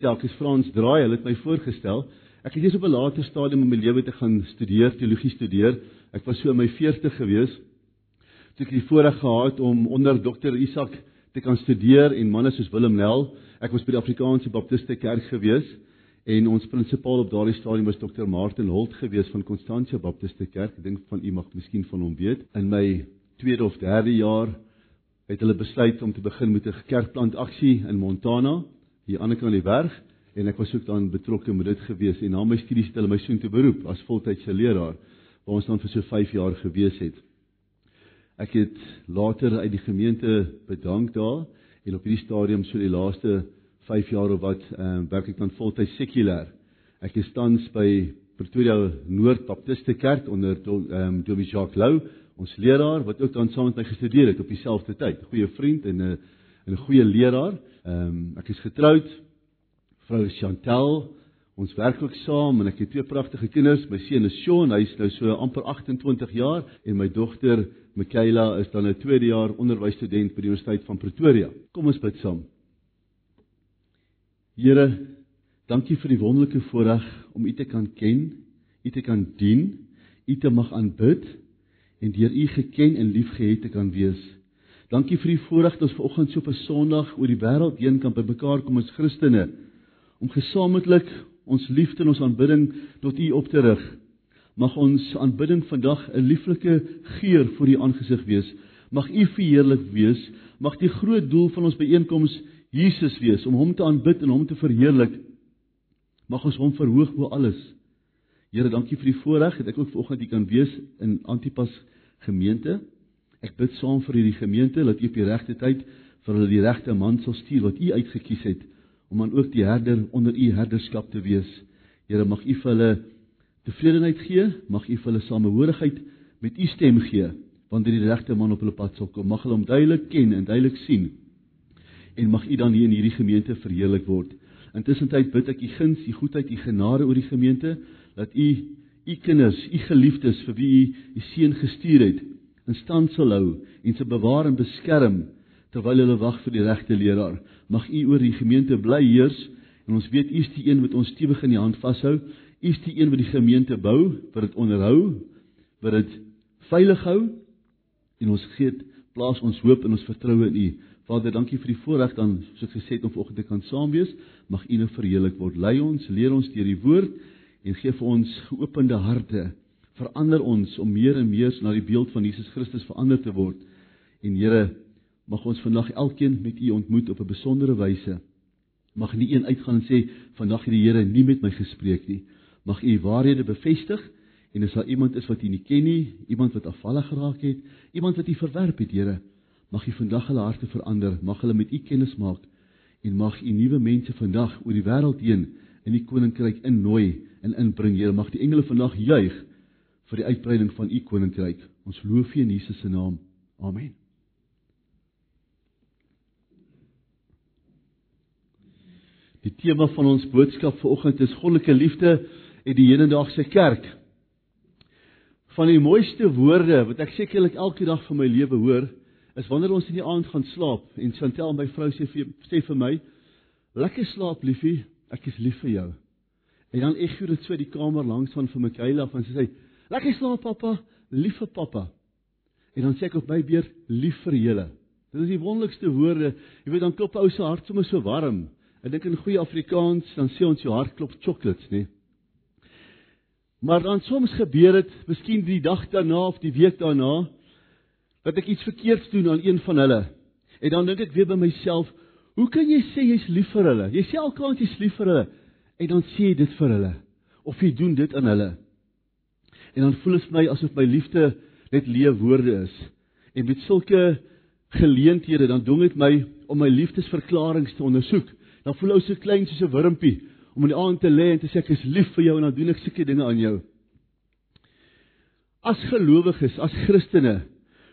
Is Frans Draai, hulle het my voorgestel. Ek het eers op 'n later stadium in my lewe te gaan studeer, teologie studeer. Ek was so in my 40 gewees. Toe ek die voorreg gehad om onder Dr. Isak te kan studeer en manne soos Willem Nel. Ek was by die Afrikaanse Baptiste Kerk gewees en ons prinsipaal op daardie stadium was Dr. Martin Holt gewees van Constantia Baptiste Kerk. Ek dink van u mag miskien van hom weet. In my tweede of derde jaar het hulle besluit om te begin met 'n kerkplant aksie in Montana hier aan die kant van die berg en ek was ook dan betrokke met dit gewees en na my studies het hulle my soheen te beroep as voltydse leraar waar ons dan vir so 5 jaar gewees het. Ek het later uit die gemeente bedank daar en op hierdie stadium so die laaste 5 jaar of wat ehm uh, werk ek dan voltyds sekulêr. Ek is tans by Pretoria Noord Baptiste Kerk onder ehm um, Dominee Jacques Lou, ons leraar wat ook dan saam met my gestudeer het op dieselfde tyd. Goeie vriend en 'n 'n goeie leraar. Ehm um, ek is getroud. Vrou Chantel, ons werk ook saam en ek het twee pragtige kinders. My seun is Sean, hy's nou so amper 28 jaar en my dogter Michaela is dan 'n tweede jaar onderwysstudent by die Universiteit van Pretoria. Kom ons bid saam. Here, dankie vir die wonderlike voorreg om U te kan ken, U te kan dien, U te mag aanbid en deur U geken en liefgehet te kan wees. Dankie vir die voorreg dat ons vanoggend so op 'n Sondag oor die wêreld heen kan bymekaar kom as Christene om gesamentlik ons liefde en ons aanbidding tot U op te rig. Mag ons aanbidding vandag 'n lieflike geur voor U aangesig wees. Mag U verheerlik wees. Mag die groot doel van ons byeenkoms Jesus wees om hom te aanbid en hom te verheerlik. Mag ons hom verhoog bo alles. Here, dankie vir die voorreg dat ek ook vanoggend hier kan wees in Antipas gemeente. Ek bid saam vir hierdie gemeente dat U op die regte tyd vir hulle die regte man sal stuur wat U uitget kies het om aan ook die herder onder U herderskap te wees. Here, mag U vir hulle tevredenheid gee, mag U vir hulle samehorigheid met U stem gee wanneer die regte man op hulle pad sal kom. Mag hulle hom duidelik ken en duidelik sien. En mag U dan hier in hierdie gemeente verheerlik word. Intussen tyd bid ek U guns, U goedheid, U genade oor die gemeente dat U U kinders, U geliefdes vir wie U U seun gestuur het, in stand sal hou en se bewaar en beskerm terwyl hulle wag vir die regte leraar. Mag U oor die gemeente bly heers en ons weet U is die een wat ons stewig in die hand vashou. U is die een wat die gemeente bou, wat dit onderhou, wat dit veilig hou en ons gee plaas ons hoop en ons vertroue in U. Vader, dankie vir die voorreg dan soos gesê het om vanoggend te kan saam wees. Mag U nou verheerlik word. Lei ons, leer ons deur die woord en gee vir ons geopende harte verander ons om meer en meer na die beeld van Jesus Christus verander te word. En Here, mag ons vandag elkeen met U ontmoet op 'n besondere wyse. Mag nie een uitgaan en sê vandag het die Here nie met my gespreek nie. Mag U waarhede bevestig en as daar iemand is wat U nie ken nie, iemand wat afvallig geraak het, iemand wat U verwerp het, Here, mag U vandag hulle harte verander, mag hulle met U kennis maak en mag U nuwe mense vandag oor die wêreld heen in die koninkryk innooi en inbring. Here, mag die engele vandag juig vir die uitbreiding van u koninkryk. Ons loof u in Jesus se naam. Amen. Die tema van ons boodskap vanoggend is goddelike liefde en die hedendaagse kerk. Van die mooiste woorde wat ek sekerlik elke dag van my lewe hoor, is wanneer ons in die aand gaan slaap en Chantel my vrou sê sê vir my, "Lekker slaap liefie, ek is lief vir jou." En dan ekho dit so die kamer langs van vir Michaela van sy sê, Lekker slaap pappa, lief vir pappa. En dan sê ek op my beurt lief vir julle. Dit is die wonderlikste woorde. Jy weet dan klop ou se hart sommer so warm. Ek dink in goeie Afrikaans dan sê ons jou hart klop chocolates, nê? Maar dan soms gebeur dit, miskien die dag daarna of die week daarna, dat ek iets verkeerds doen aan een van hulle. En dan dink ek weer by myself, hoe kan jy sê jy's lief vir hulle? Jy sê alkant jy's lief vir hulle en dan sê jy dit vir hulle of jy doen dit aan hulle. En dan voel dit vir my asof my liefde net leë woorde is. En met sulke geleenthede dan dwing dit my om my liefdesverklaringe te ondersoek. Dan voel ou so klein soos 'n wurmpie om in die aand te lê en te sê ek is lief vir jou en dan doen ek sulke dinge aan jou. As gelowiges, as Christene,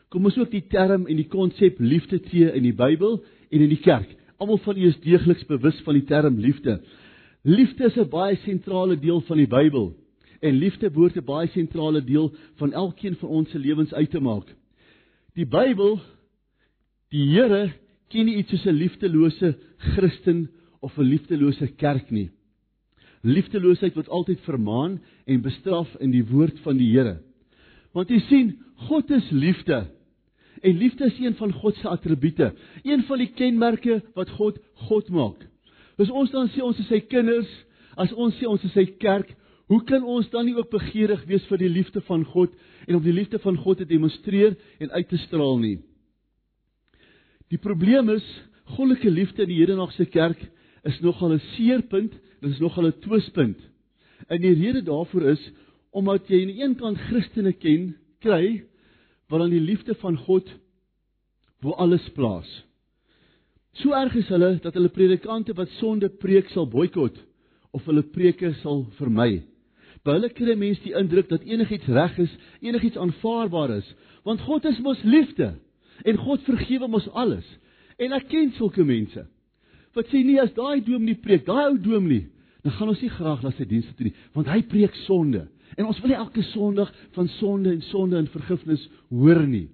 kom ons ook die term en die konsep liefde tree in die Bybel en in die kerk. Almal van u is deegliks bewus van die term liefde. Liefde is 'n baie sentrale deel van die Bybel en liefde behoort 'n baie sentrale deel van elkeen van ons se lewens uit te maak. Die Bybel, die Here ken nie iets soos 'n liefdelose Christen of 'n liefdelose kerk nie. Liefdeloosheid word altyd vermaan en bestraf in die woord van die Here. Want jy sien, God is liefde. En liefde is een van God se attribute, een van die kenmerke wat God God maak. As ons dan sê ons is sy kinders, as ons sê ons is sy kerk, hoe kan ons dan nie ook begeerig wees vir die liefde van God en om die liefde van God te demonstreer en uit te straal nie? Die probleem is, goddelike liefde in die hedendaagse kerk is nogal 'n seerpunt, dit is nogal 'n twispunt. En die rede daarvoor is omdat jy aan die een kant Christene ken, kry wat dan die liefde van God bo alles plaas. So erg is hulle dat hulle predikante wat sonde preek sal boikot of hulle preke sal vermy. By hulle kry mense die indruk dat enigiets reg is, enigiets aanvaarbaar is, want God is mos liefde en God vergewe mos alles. En ek ken sulke mense wat sê nee as daai dominee preek, daai ou dominee, dan gaan ons nie graag na sy dienste toe nie, want hy preek sonde. En ons wil nie elke Sondag van sonde en sonde en vergifnis hoor nie.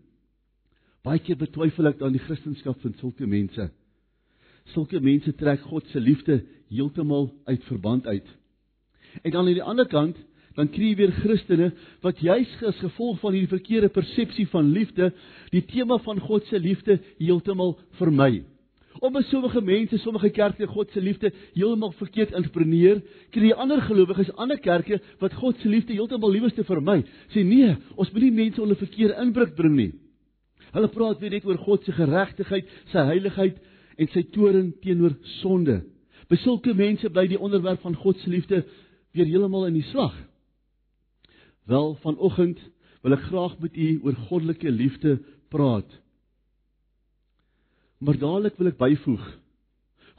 Baie keer betwyfel ek dan die Christendom van sulke mense. Sulke mense trek God se liefde heeltemal uit verband uit. En dan aan die ander kant, dan kry jy weer Christene wat juis as gevolg van hierdie verkeerde persepsie van liefde, die tema van God se liefde heeltemal vermy. Omdat sommige mense, sommige kerke God se liefde heeltemal verkeerd interpreteer, kry jy ander gelowiges, ander kerke wat God se liefde heeltemal liewerste vermy. Sê nee, ons moet nie mense onder verkeerde indruk bring nie. Hulle praat weer net oor God se geregtigheid, sy heiligheid en sy toorn teenoor sonde. By sulke mense bly die onderwerp van God se liefde weer heeltemal in die slag. Wel, vanoggend wil ek graag met u oor goddelike liefde praat. Maar dadelik wil ek byvoeg.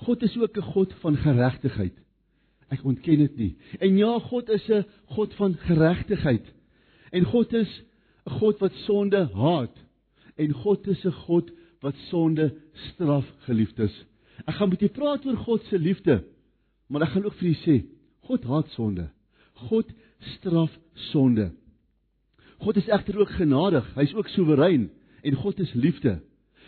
God is ook 'n God van geregtigheid. Ek ontken dit nie. En ja, God is 'n God van geregtigheid. En God is 'n God wat sonde haat. En God is 'n God wat sonde straf, geliefdes. Ek gaan met julle praat oor God se liefde, maar ek gaan ook vir julle sê, God haat sonde. God straf sonde. God is egter ook genadig. Hy's ook soewerein en God is liefde.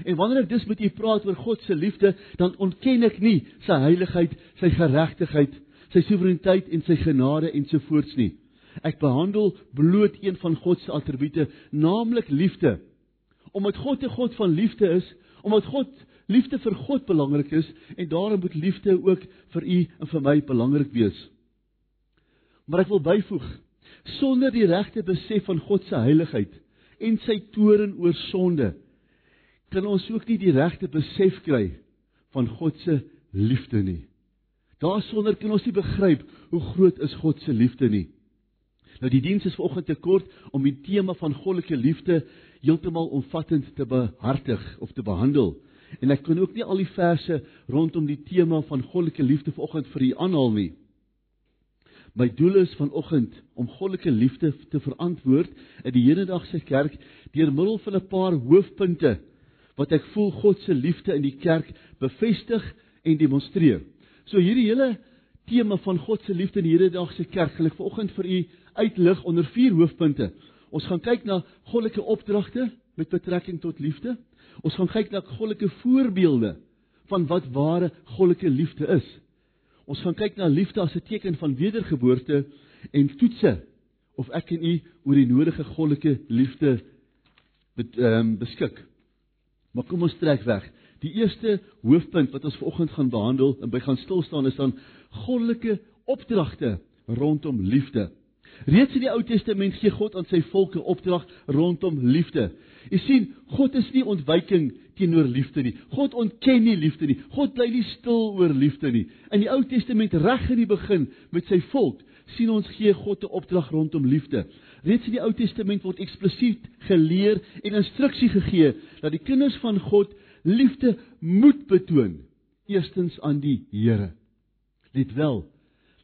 En wanneer ek dus met u praat oor God se liefde, dan ontken ek nie sy heiligheid, sy geregtigheid, sy soewereiniteit en sy genade ensovoorts nie. Ek behandel bloot een van God se attribute, naamlik liefde. Omdat God 'n God van liefde is, omdat God liefde vir God belangrik is en daarom moet liefde ook vir u en vir my belangrik wees. Maar ek wil byvoeg, sonder die regte besef van God se heiligheid en sy toorn oor sonde, kan ons ook nie die regte besef kry van God se liefde nie. Daarsonder kan ons nie begryp hoe groot is God se liefde nie. Nou die diens is vanoggend te kort om die tema van goddelike liefde heeltemal omvattend te behartig of te behandel. En ek kan ook nie al die verse rondom die tema van goddelike liefde vanoggend vir u aanhaal nie. My doel is vanoggend om goddelike liefde te verantwoord in die hedendaagse kerk deur middel van 'n paar hoofpunte wat ek voel God se liefde in die kerk bevestig en demonstreer. So hierdie hele tema van God se liefde in hierdie dag se kerk wil ek vanoggend vir u uitlig onder vier hoofpunte. Ons gaan kyk na goddelike opdragte met betrekking tot liefde. Ons gaan kyk na goddelike voorbeelde van wat ware goddelike liefde is. Ons gaan kyk na liefde as 'n teken van wedergeboorte en toetse of ek en u oor die nodige goddelike liefde bet, um, beskik. Maar kom ons trek weg. Die eerste hoofpunt wat ons vanoggend gaan behandel en by gaan stil staan is dan goddelike opdragte rondom liefde. Reeds in die Ou Testament gee God aan sy volk 'n opdrag rondom liefde. Jy sien, God is nie ontwyking teenoor liefde nie. God ontken nie liefde nie. God bly nie stil oor liefde nie. In die Ou Testament reg in die begin met sy volk sien ons gee God 'n opdrag rondom liefde. Reeds in die Ou Testament word eksplisiet geleer en instruksie gegee dat die kinders van God liefde moet betoon eerstens aan die Here. Let wel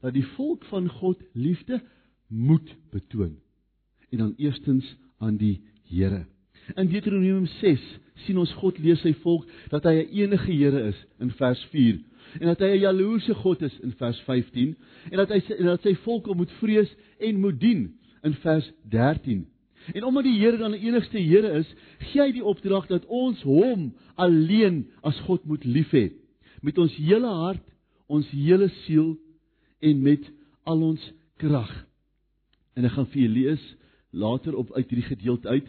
dat die volk van God liefde moet betoon en dan eerstens aan die Here. In Deuteronomium 6 sien ons God leer sy volk dat hy 'n enige Here is in vers 4 en dat hy 'n jaloerse God is in vers 15 en dat hy en dat sy volk hom moet vrees en moet dien in vers 13. En omdat die Here dan die enigste Here is, gee hy die opdrag dat ons hom alleen as God moet lief hê met ons hele hart, ons hele siel en met al ons krag. En ek gaan vir julle lees later op uit hierdie gedeelte uit.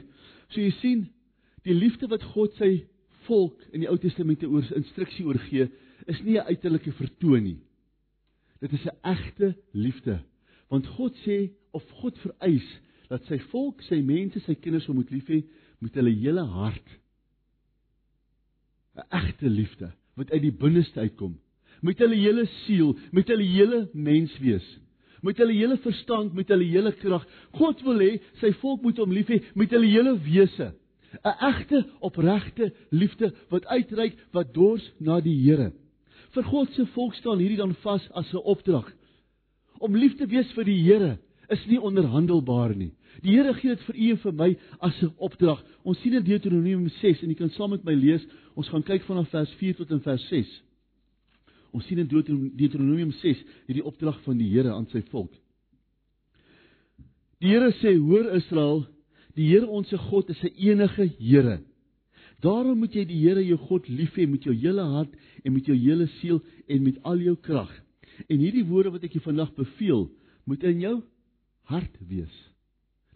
So jy sien, die liefde wat God sy volk in die Ou Testament oor instruksie oorgee, is nie 'n uiterlike vertoon nie. Dit is 'n egte liefde. Want God sê of God vereis dat sy volk, sy mense, sy kinders moet lief hê met hulle hele hart. 'n Egte liefde wat uit die binneste uitkom, met hulle hele siel, met hulle hele menswees, met hulle hele verstand, met hulle hele krag. God wil hê sy volk moet hom lief hê met hulle hele wese. 'n Egte, opregte liefde wat uitreik, wat dors na die Here. Vir God se volk staan hierdie dan vas as 'n opdrag. Om lief te wees vir die Here is nie onderhandelbaar nie. Die Here gee dit vir u en vir my as 'n opdrag. Ons sien in Deuteronomium 6 en jy kan saam met my lees. Ons gaan kyk vanaf vers 4 tot in vers 6. Ons sien in Deuteronomium 6 hierdie opdrag van die Here aan sy volk. Die Here sê: "Hoor Israel, die Here ons se God is 'n enige Here. Daarom moet jy die Here jou God lief hê met jou hele hart en met jou hele siel en met al jou krag. En hierdie woorde wat ek jou vandag beveel, moet in jou hart wees.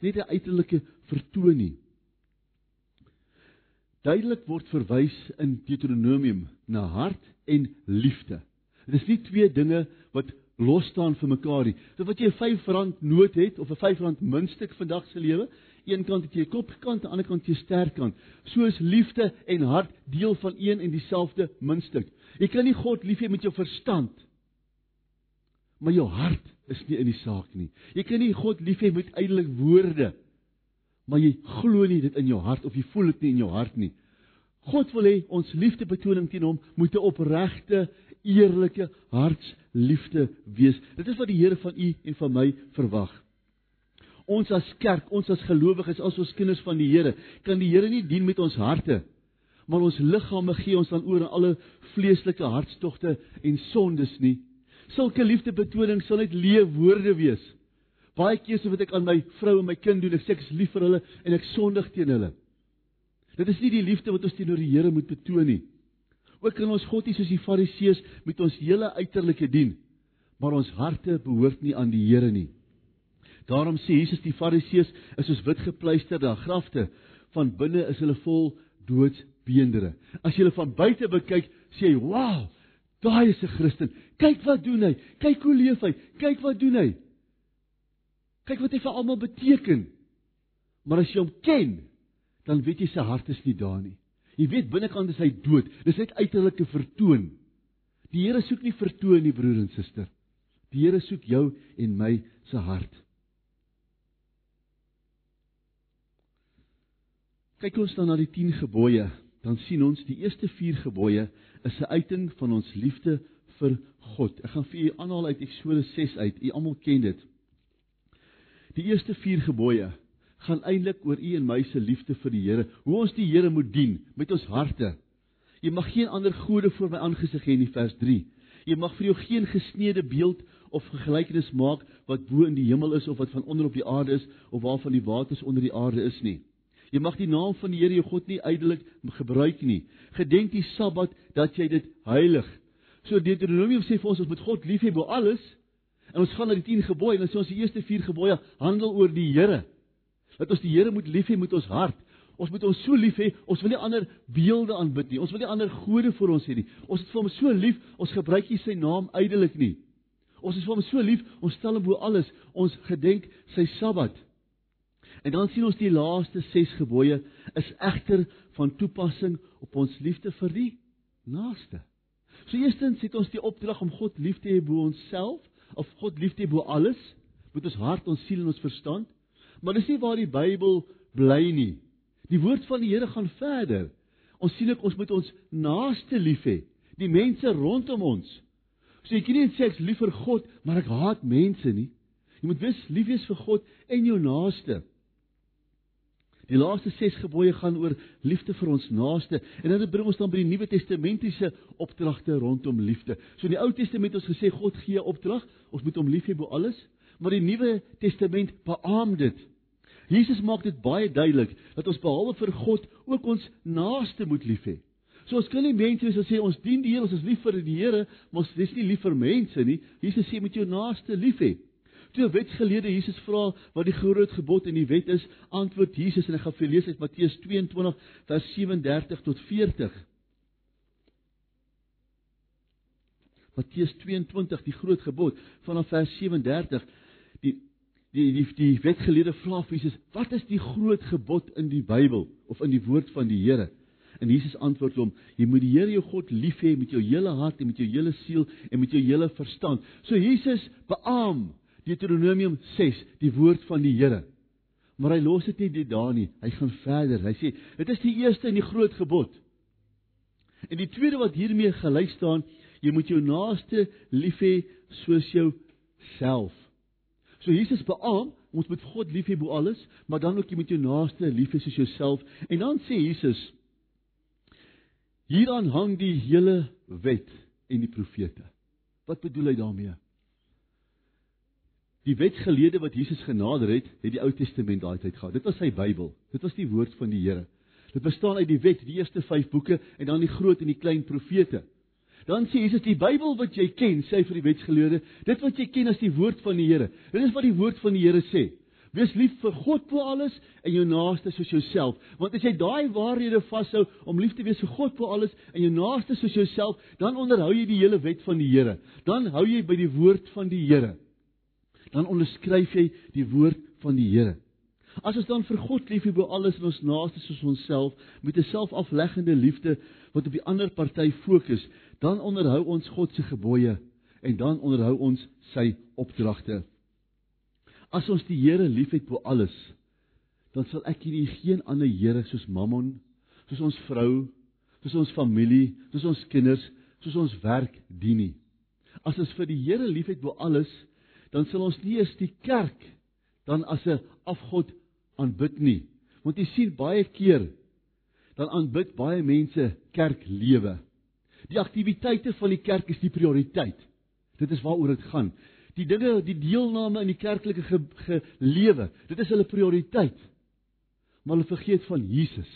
Nie 'n uiterlike vertoon nie. Duidelik word verwys in Deuteronomium na hart en liefde. Dit is nie twee dinge wat los staan vir mekaar nie. So wat jy 'n R5 noot het of 'n R5 muntstuk vandag se lewe, een kant het jy kopkant, aan die ander kant jy sterkant. Soos liefde en hart deel van een en dieselfde muntstuk. Jy kan nie God lief hê met jou verstand maar jou hart is nie in die saak nie. Jy kan nie God lief hê met uiterlike woorde maar jy glo nie dit in jou hart of jy voel dit nie in jou hart nie. God wil hê ons liefdebetoning teen hom moet 'n opregte, eerlike hartsliefde wees. Dit is wat die Here van u en van my verwag. Ons as kerk, ons as gelowiges, as ons kinders van die Here, kan die Here nie dien met ons harte, maar ons liggame gee ons dan oor aan alle vleeslike hartstogte en sondes nie. Sulke liefdebetoning sal net leë woorde wees. Baie keuse wat ek aan my vrou en my kind doen, ek sê ek is lief vir hulle en ek sondig teen hulle. Dit is nie die liefde wat ons teenoor die Here moet betoon nie. Ook kan ons God nie soos die Fariseërs met ons hele uiterlike dien, maar ons harte behoort nie aan die Here nie. Daarom sê Jesus die Fariseërs is soos wit gepleisterde grafte, van binne is hulle vol doodsbeendere. As jy hulle van buite bekyk, sê jy, "Wow, daai is 'n Christen. Kyk wat doen hy. Kyk hoe leef hy. Kyk wat doen hy." Kyk wat hy vir almal beteken. Maar as jy hom ken, dan weet jy sy hart is nie daar nie. Jy weet binnekant is hy dood. Dis net uiterlike vertoon. Die Here soek nie vertoon nie, broer en suster. Die Here soek jou en my se hart. Kyk ons dan na die 10 gebooie, dan sien ons die eerste 4 gebooie is 'n uiting van ons liefde vir God. Ek gaan vir u aanhaal uit Eksodus 6 uit. U almal ken dit. Die eerste 4 gebooie gaan eintlik oor u en my se liefde vir die Here, hoe ons die Here moet dien met ons harte. Jy mag geen ander gode voor my aangesig hê in vers 3. Jy mag vir jou geen gesneede beeld of gelykenis maak wat bo in die hemel is of wat van onder op die aarde is of waarvan die waters onder die aarde is nie. Jy mag die naam van die Here jou God nie ydelik gebruik nie. Gedenk die Sabbat dat jy dit heilig. So Deuteronomium sê vir ons ons moet God lief hê bo alles. En ons gaan na die 10 gebooie en dan sê ons die eerste 4 gebooie handel oor die Here. Dat ons die Here moet lief hê met ons hart. Ons moet hom so lief hê, ons wil nie ander beelde aanbid nie. Ons wil nie ander gode vir ons hê nie. Ons het vir hom so lief, ons gebruik nie sy naam ydelik nie. Ons is vir hom so lief, ons stel hom bo alles. Ons gedenk sy Sabbat. En dan sien ons die laaste 6 gebooie is egter van toepassing op ons liefde vir die naaste. So eerstens het ons die opdrag om God lief te hê bo onsself of God lief te hê bo alles met ons hart, ons siel en ons verstand. Maar dis nie waar die Bybel bly nie. Die woord van die Here gaan verder. Ons sien ek ons moet ons naaste lief hê, die mense rondom ons. So jy kan nie sê ek is lief vir God, maar ek haat mense nie. Jy moet wees lief wees vir God en jou naaste. Die laaste 6 gebooie gaan oor liefde vir ons naaste en dit bring ons dan by die Nuwe Testamentiese opdragte rondom liefde. So in die Ou Testament ons gesê God gee opdrag, ons moet hom lief hê bo alles, maar die Nuwe Testament beamoed dit. Jesus maak dit baie duidelik dat ons behalwe vir God ook ons naaste moet lief hê. So ons kan nie mense wees wat sê ons dien die Here, ons is lief vir die Here, maar ons is nie lief vir mense nie. Jesus sê met jou naaste lief hê. Toe wetgeleerde Jesus vra wat die groot gebod in die wet is, antwoord Jesus en ek gaan vir lees uit Matteus 22 vers 37 tot 40. Matteus 22 die groot gebod vanaf vers 37 die die die die wetgeleerde vra vir Jesus wat is die groot gebod in die Bybel of in die woord van die Here? En Jesus antwoord hom jy moet die Here jou God lief hê met jou hele hart en met jou hele siel en met jou hele verstand. So Jesus beam Deuteronomium 6 die woord van die Here maar hy los dit nie daar nie hy gaan verder hy sê dit is die eerste en die groot gebod en die tweede wat hiermee gelyk staan Jy moet jou naaste lief hê soos jouself. So Jesus beamoen ons moet God lief hê bo alles, maar dan ook jy moet jou naaste lief hê soos jouself. En dan sê Jesus hieraan hang die hele wet en die profete. Wat bedoel hy daarmee? Die wetgeleerde wat Jesus genader het, het die Ou Testament daai tyd gehad. Dit was sy Bybel. Dit was die woord van die Here. Dit bestaan uit die wet, die eerste 5 boeke en dan die groot en die klein profete. Dan sê Jesus die Bybel wat jy ken, sê vir die wetsgeleerde, dit wat jy ken as die woord van die Here. Dit is wat die woord van die Here sê. Wees lief vir God bo alles en jou naaste soos jouself. Want as jy daai waarhede vashou om lief te wees vir God bo alles en jou naaste soos jouself, dan onderhou jy die hele wet van die Here. Dan hou jy by die woord van die Here. Dan onderskryf jy die woord van die Here. As ons dan vir God lief hê bo alles en ons naaste soos onsself met 'n selfafleggende liefde wat op die ander party fokus, dan onderhou ons God se gebooie en dan onderhou ons sy opdragte. As ons die Here liefhet bo alles, dan sal ek hierdie geen ander Here soos Mammon, soos ons vrou, soos ons familie, soos ons kinders, soos ons werk dien nie. As ons vir die Here liefhet bo alles, dan sal ons nie eens die kerk dan as 'n afgod aanbid nie. Want jy sien baie keer dan aanbid baie mense kerklewe. Die aktiwiteite van die kerk is die prioriteit. Dit is waaroor dit gaan. Die dinge, die deelname in die kerklike ge, ge, lewe, dit is hulle prioriteit. Maar hulle vergeet van Jesus.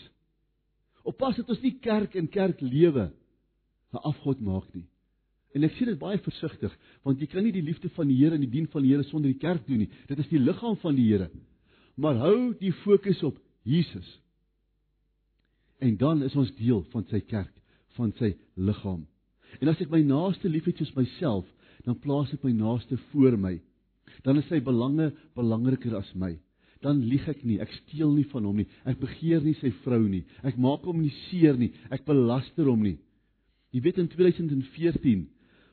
Oppas dat ons nie kerk en kerklewe 'n afgod maak nie. En ek sê dit baie versigtig, want jy kan nie die liefde van die Here en die dien van die Here sonder die kerk doen nie. Dit is die liggaam van die Here. Maar hou die fokus op Jesus. En dan is ons deel van sy kerk van sy liggaam. En as ek my naaste liefhet soos myself, dan plaas ek my naaste voor my. Dan is sy belange belangriker as my. Dan lieg ek nie, ek steel nie van hom nie, ek begeer nie sy vrou nie, ek maak hom nie seer nie, ek belaster hom nie. Jy weet in 2014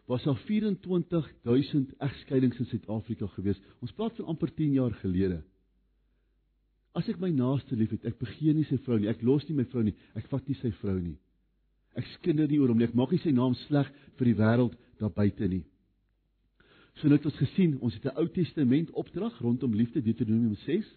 was daar 24000 egskeidings in Suid-Afrika gewees. Ons praat van amper 10 jaar gelede. As ek my naaste liefhet, ek begeer nie sy vrou nie, ek los nie my vrou nie, ek vat nie sy vrou nie. Ek skinder nie oor hom nie. Ek maak nie sy naam sleg vir die wêreld daar buite nie. So net ons gesien, ons het 'n Ou Testament opdrag rondom liefde Deuteronomium 6.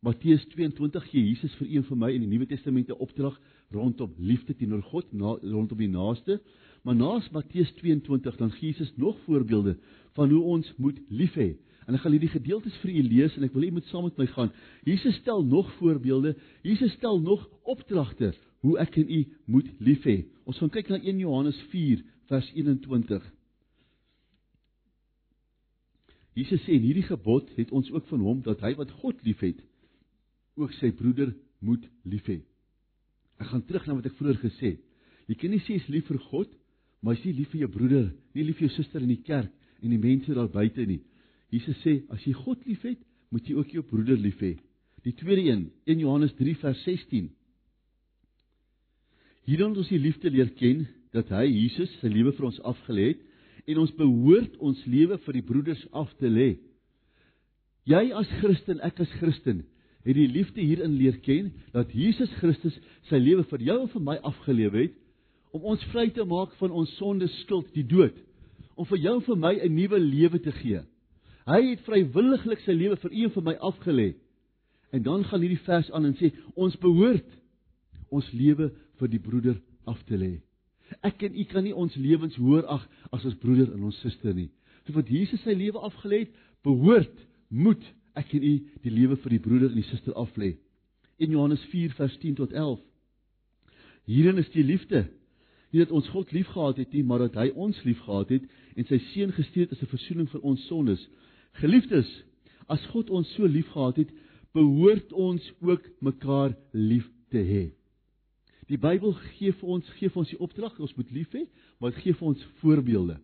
Matteus 22 gee Jesus vir een van my in die Nuwe Testament 'n opdrag rondom liefde teenoor God, na, rondom die naaste. Maar naas Matteus 22 dan gee Jesus nog voorbeelde van hoe ons moet lief hê. En ek gaan hierdie gedeeltes vir u lees en ek wil u moet saam met my gaan. Jesus stel nog voorbeelde. Jesus stel nog opdragte hoe ek en u moet lief hê. Ons gaan kyk na 1 Johannes 4 vers 21. Jesus sê in hierdie gebod het ons ook van hom dat hy wat God liefhet ook sy broeder moet lief hê. Ek gaan terug na wat ek vroeër gesê het. Jy kan nie sê jy's lief vir God, maar jy's nie lief vir jou broeder, nie lief vir jou suster in die kerk en die mense daar buite nie. Jesus sê as jy God liefhet, moet jy ook jou broeder lief hê. Die tweede een, 1 Johannes 3 vers 16. Hierin ons die liefde leer ken dat hy Jesus sy lewe vir ons afgelê het en ons behoort ons lewe vir die broeders af te lê. Jy as Christen, ek as Christen, het die liefde hierin leer ken dat Jesus Christus sy lewe vir jou en vir my afgelewe het om ons vry te maak van ons sonde skuld, die dood, om vir jou en vir my 'n nuwe lewe te gee. Hy het vrywilliglik sy lewe vir u en vir my afgelê. En dan gaan hierdie vers aan en sê ons behoort ons lewe vir die broeder af te lê. Ek en u kan nie ons lewens hoër ag as ons broeder en ons suster nie. So wat Jesus sy lewe afgelê het, behoort moet ek en u die lewe vir die broeder en die suster af lê. In Johannes 4 vers 10 tot 11. Hierin is die liefde Nie dat ons God liefgehad het nie, maar dat hy ons liefgehad het en sy seun gestuur het as 'n verzoening vir ons sondes. Geliefdes, as God ons so liefgehad het, behoort ons ook mekaar lief te hê. Die Bybel gee vir ons gee vir ons die opdrag ons moet lief hê, maar dit gee vir ons voorbeelde.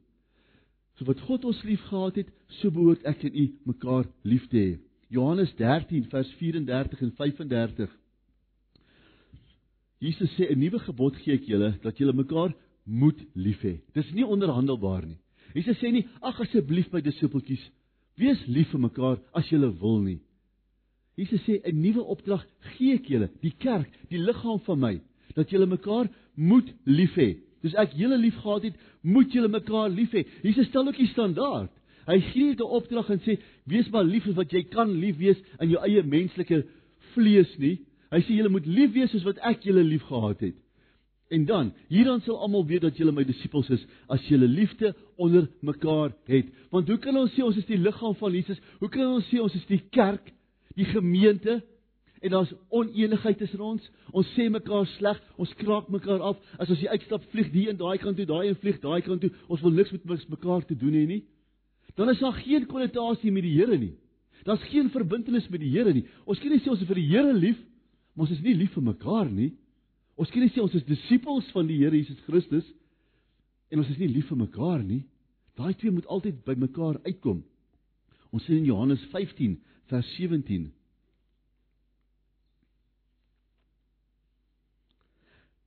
So wat God ons liefgehad het, so behoort ek en u mekaar lief te hê. Johannes 13 vers 34 en 35 Jesus sê 'n nuwe gebod gee ek julle dat julle mekaar moet lief hê. Dis nie onderhandelbaar nie. Jesus sê nie ag asseblief my disippeltjies wees lief vir mekaar as julle wil nie. Jesus sê 'n nuwe opdrag gee ek julle, die kerk, die liggaam van my, dat julle mekaar moet lief hê. Dis ek julle liefgehad het, moet julle mekaar lief hê. Jesus stel ook die standaard. Hy gee 'n opdrag en sê wees maar lief as wat jy kan lief wees in jou eie menslike vlees nie, Hy sê julle moet lief wees soos wat ek julle liefgehad het. En dan, hierdan sal almal weet dat julle my disippels is as julle liefde onder mekaar het. Want hoe kan ons sê ons is die liggaam van Jesus? Hoe kan ons sê ons is die kerk, die gemeente en daar's oneenigheid tussen ons? Ons sê mekaar sleg, ons kraak mekaar af. As ons hier uitstap, vlieg die een daai kant toe, daai een vlieg daai kant toe. Ons wil niks met mekaar te doen hê nie. Dan is daar geen konnotasie met die Here nie. Daar's geen verbintenis met die Here nie. Ons kan nie sê ons is vir die Here lief Maar ons is nie lief vir mekaar nie. Ons kan nie sê ons is disippels van die Here Jesus Christus en ons is nie lief vir mekaar nie. Daai twee moet altyd by mekaar uitkom. Ons sien in Johannes 15 vers 17.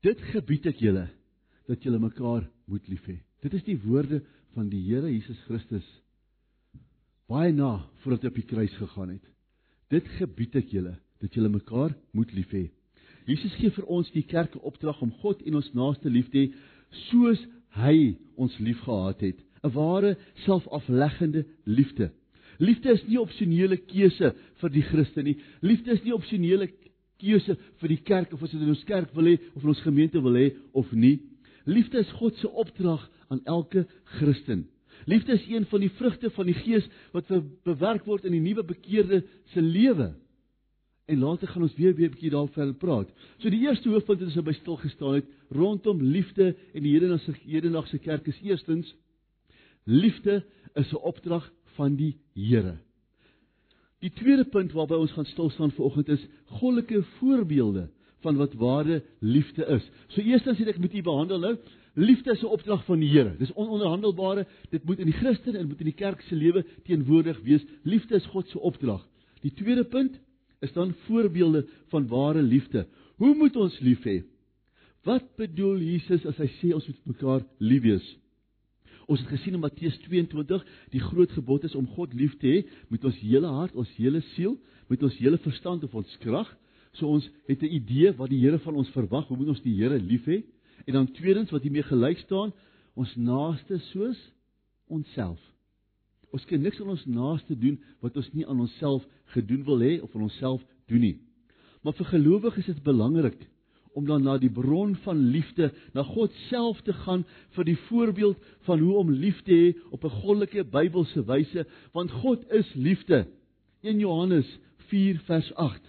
Dit gebied ek julle dat julle mekaar moet lief hê. Dit is die woorde van die Here Jesus Christus baie na voordat hy op die kruis gegaan het. Dit gebied ek julle dat julle mekaar moet lief hê. Jesus gee vir ons die kerk 'n opdrag om God en ons naaste lief te hê soos hy ons liefgehad het, 'n ware selfafleggende liefde. Liefde is nie opsionele keuse vir die Christen nie. Liefde is nie opsionele keuse vir die kerk of as dit in ons kerk wil hê of in ons gemeente wil hê of nie. Liefde is God se opdrag aan elke Christen. Liefde is een van die vrugte van die Gees wat bewerk word in die nuwe bekeerde se lewe. En later gaan ons weer weer 'n bietjie daaroor praat. So die eerste hoofpunt wat ons by stil gestaan het rondom liefde en die hedendaagse hedendaagse kerk is eerstens liefde is 'n opdrag van die Here. Die tweede punt waarby ons gaan stil staan vanoggend is goddelike voorbeelde van wat ware liefde is. So eerstens het ek met u behandel nou, liefde is 'n opdrag van die Here. Dis ononderhandelbare, dit moet in die Christen en moet in die kerk se lewe teenwoordig wees. Liefde is God se opdrag. Die tweede punt is dan voorbeelde van ware liefde. Hoe moet ons lief hê? Wat bedoel Jesus as hy sê ons moet mekaar lief wees? Ons het gesien in Matteus 22, die groot gebod is om God lief te hê met ons hele hart, ons hele siel, met ons hele verstand of ons krag. So ons het 'n idee wat die Here van ons verwag, hoe moet ons die Here lief hê? En dan tweedens wat hiermee gelyk staan, ons naaste soos onsself. Ons kan niks aan ons naaste doen wat ons nie aan onsself gedoen wil hê of aan onsself doen nie. Maar vir gelowiges is dit belangrik om dan na die bron van liefde, na God self te gaan vir die voorbeeld van hoe om lief te hê op 'n goddelike Bybelse wyse, want God is liefde. 1 Johannes 4 vers 8.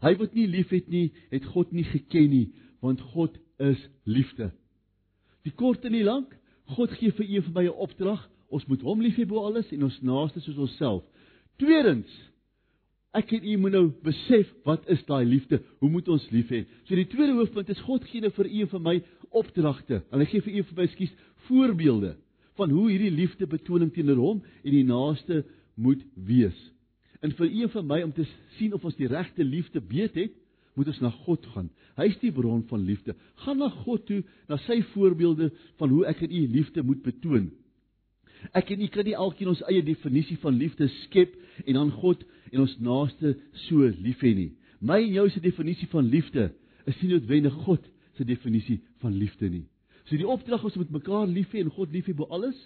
Hy wat nie liefhet nie, het God nie geken nie, want God is liefde. Die kort en die lank, God gee vir een van my 'n opdrag Ons moet hom lief hê bo alles en ons naaste soos onsself. Tweedens, ek en u moet nou besef wat is daai liefde? Hoe moet ons lief hê? So die tweede hoofpunt is God gee nou vir u en vir my opdragte. En hy gee vir u en vir my skuis voorbeelde van hoe hierdie liefde betoning teenoor hom en die naaste moet wees. En vir u en vir my om te sien of ons die regte liefde weet het, moet ons na God gaan. Hy is die bron van liefde. Gaan na God toe, na sy voorbeelde van hoe ek en u liefde moet betoon. Ek en u kan nie alkeen ons eie definisie van liefde skep en dan God en ons naaste so lief hê nie. My en jou se definisie van liefde is nie noodwendig God se definisie van liefde nie. So die opdrag is om met mekaar lief hê en God lief hê bo alles.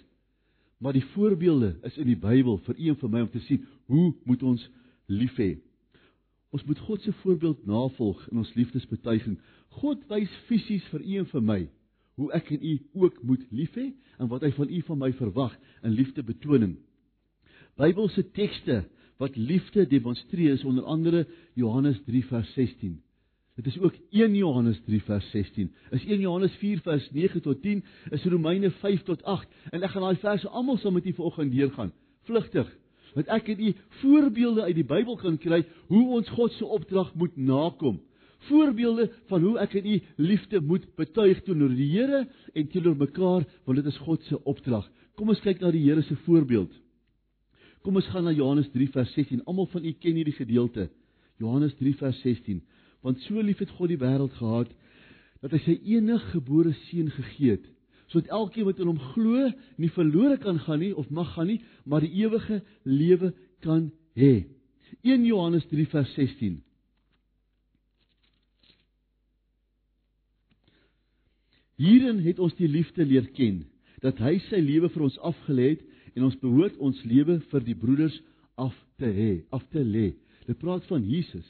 Maar die voorbeelde is in die Bybel vir u en vir my om te sien hoe moet ons lief hê. Ons moet God se voorbeeld navolg in ons liefdesbetuiging. God wys fisies vir u en vir my hoe ek en u ook moet lief hê en wat hy van u van my verwag in liefde betoning. Bybelse tekste wat liefde demonstreer is onder andere Johannes 3 vers 16. Dit is ook 1 Johannes 3 vers 16. Is 1 Johannes 4 vers 9 tot 10, is Romeine 5 tot 8 en ek gaan daai verse almal saam met u vanoggend deurgaan. Vlugtig. Want ek het u voorbeelde uit die Bybel kan kry hoe ons God se opdrag moet nakom. Voorbeelde van hoe ek in u liefde moet betuig teenoor die Here en teenoor mekaar, want dit is God se opdrag. Kom ons kyk na die Here se voorbeeld. Kom ons gaan na Johannes 3 vers 16. Almal van u ken hierdie gedeelte. Johannes 3 vers 16 want so lief het God die wêreld gehad dat hy sy eniggebore seun gegee het sodat elkeen wat in hom glo nie verlore kan gaan nie of mag gaan nie maar die ewige lewe kan hê 1 Johannes 3 vers 16 Hierin het ons die liefde leer ken dat hy sy lewe vir ons afgelê het en ons behoort ons lewe vir die broeders af te hê af te lê dit praat van Jesus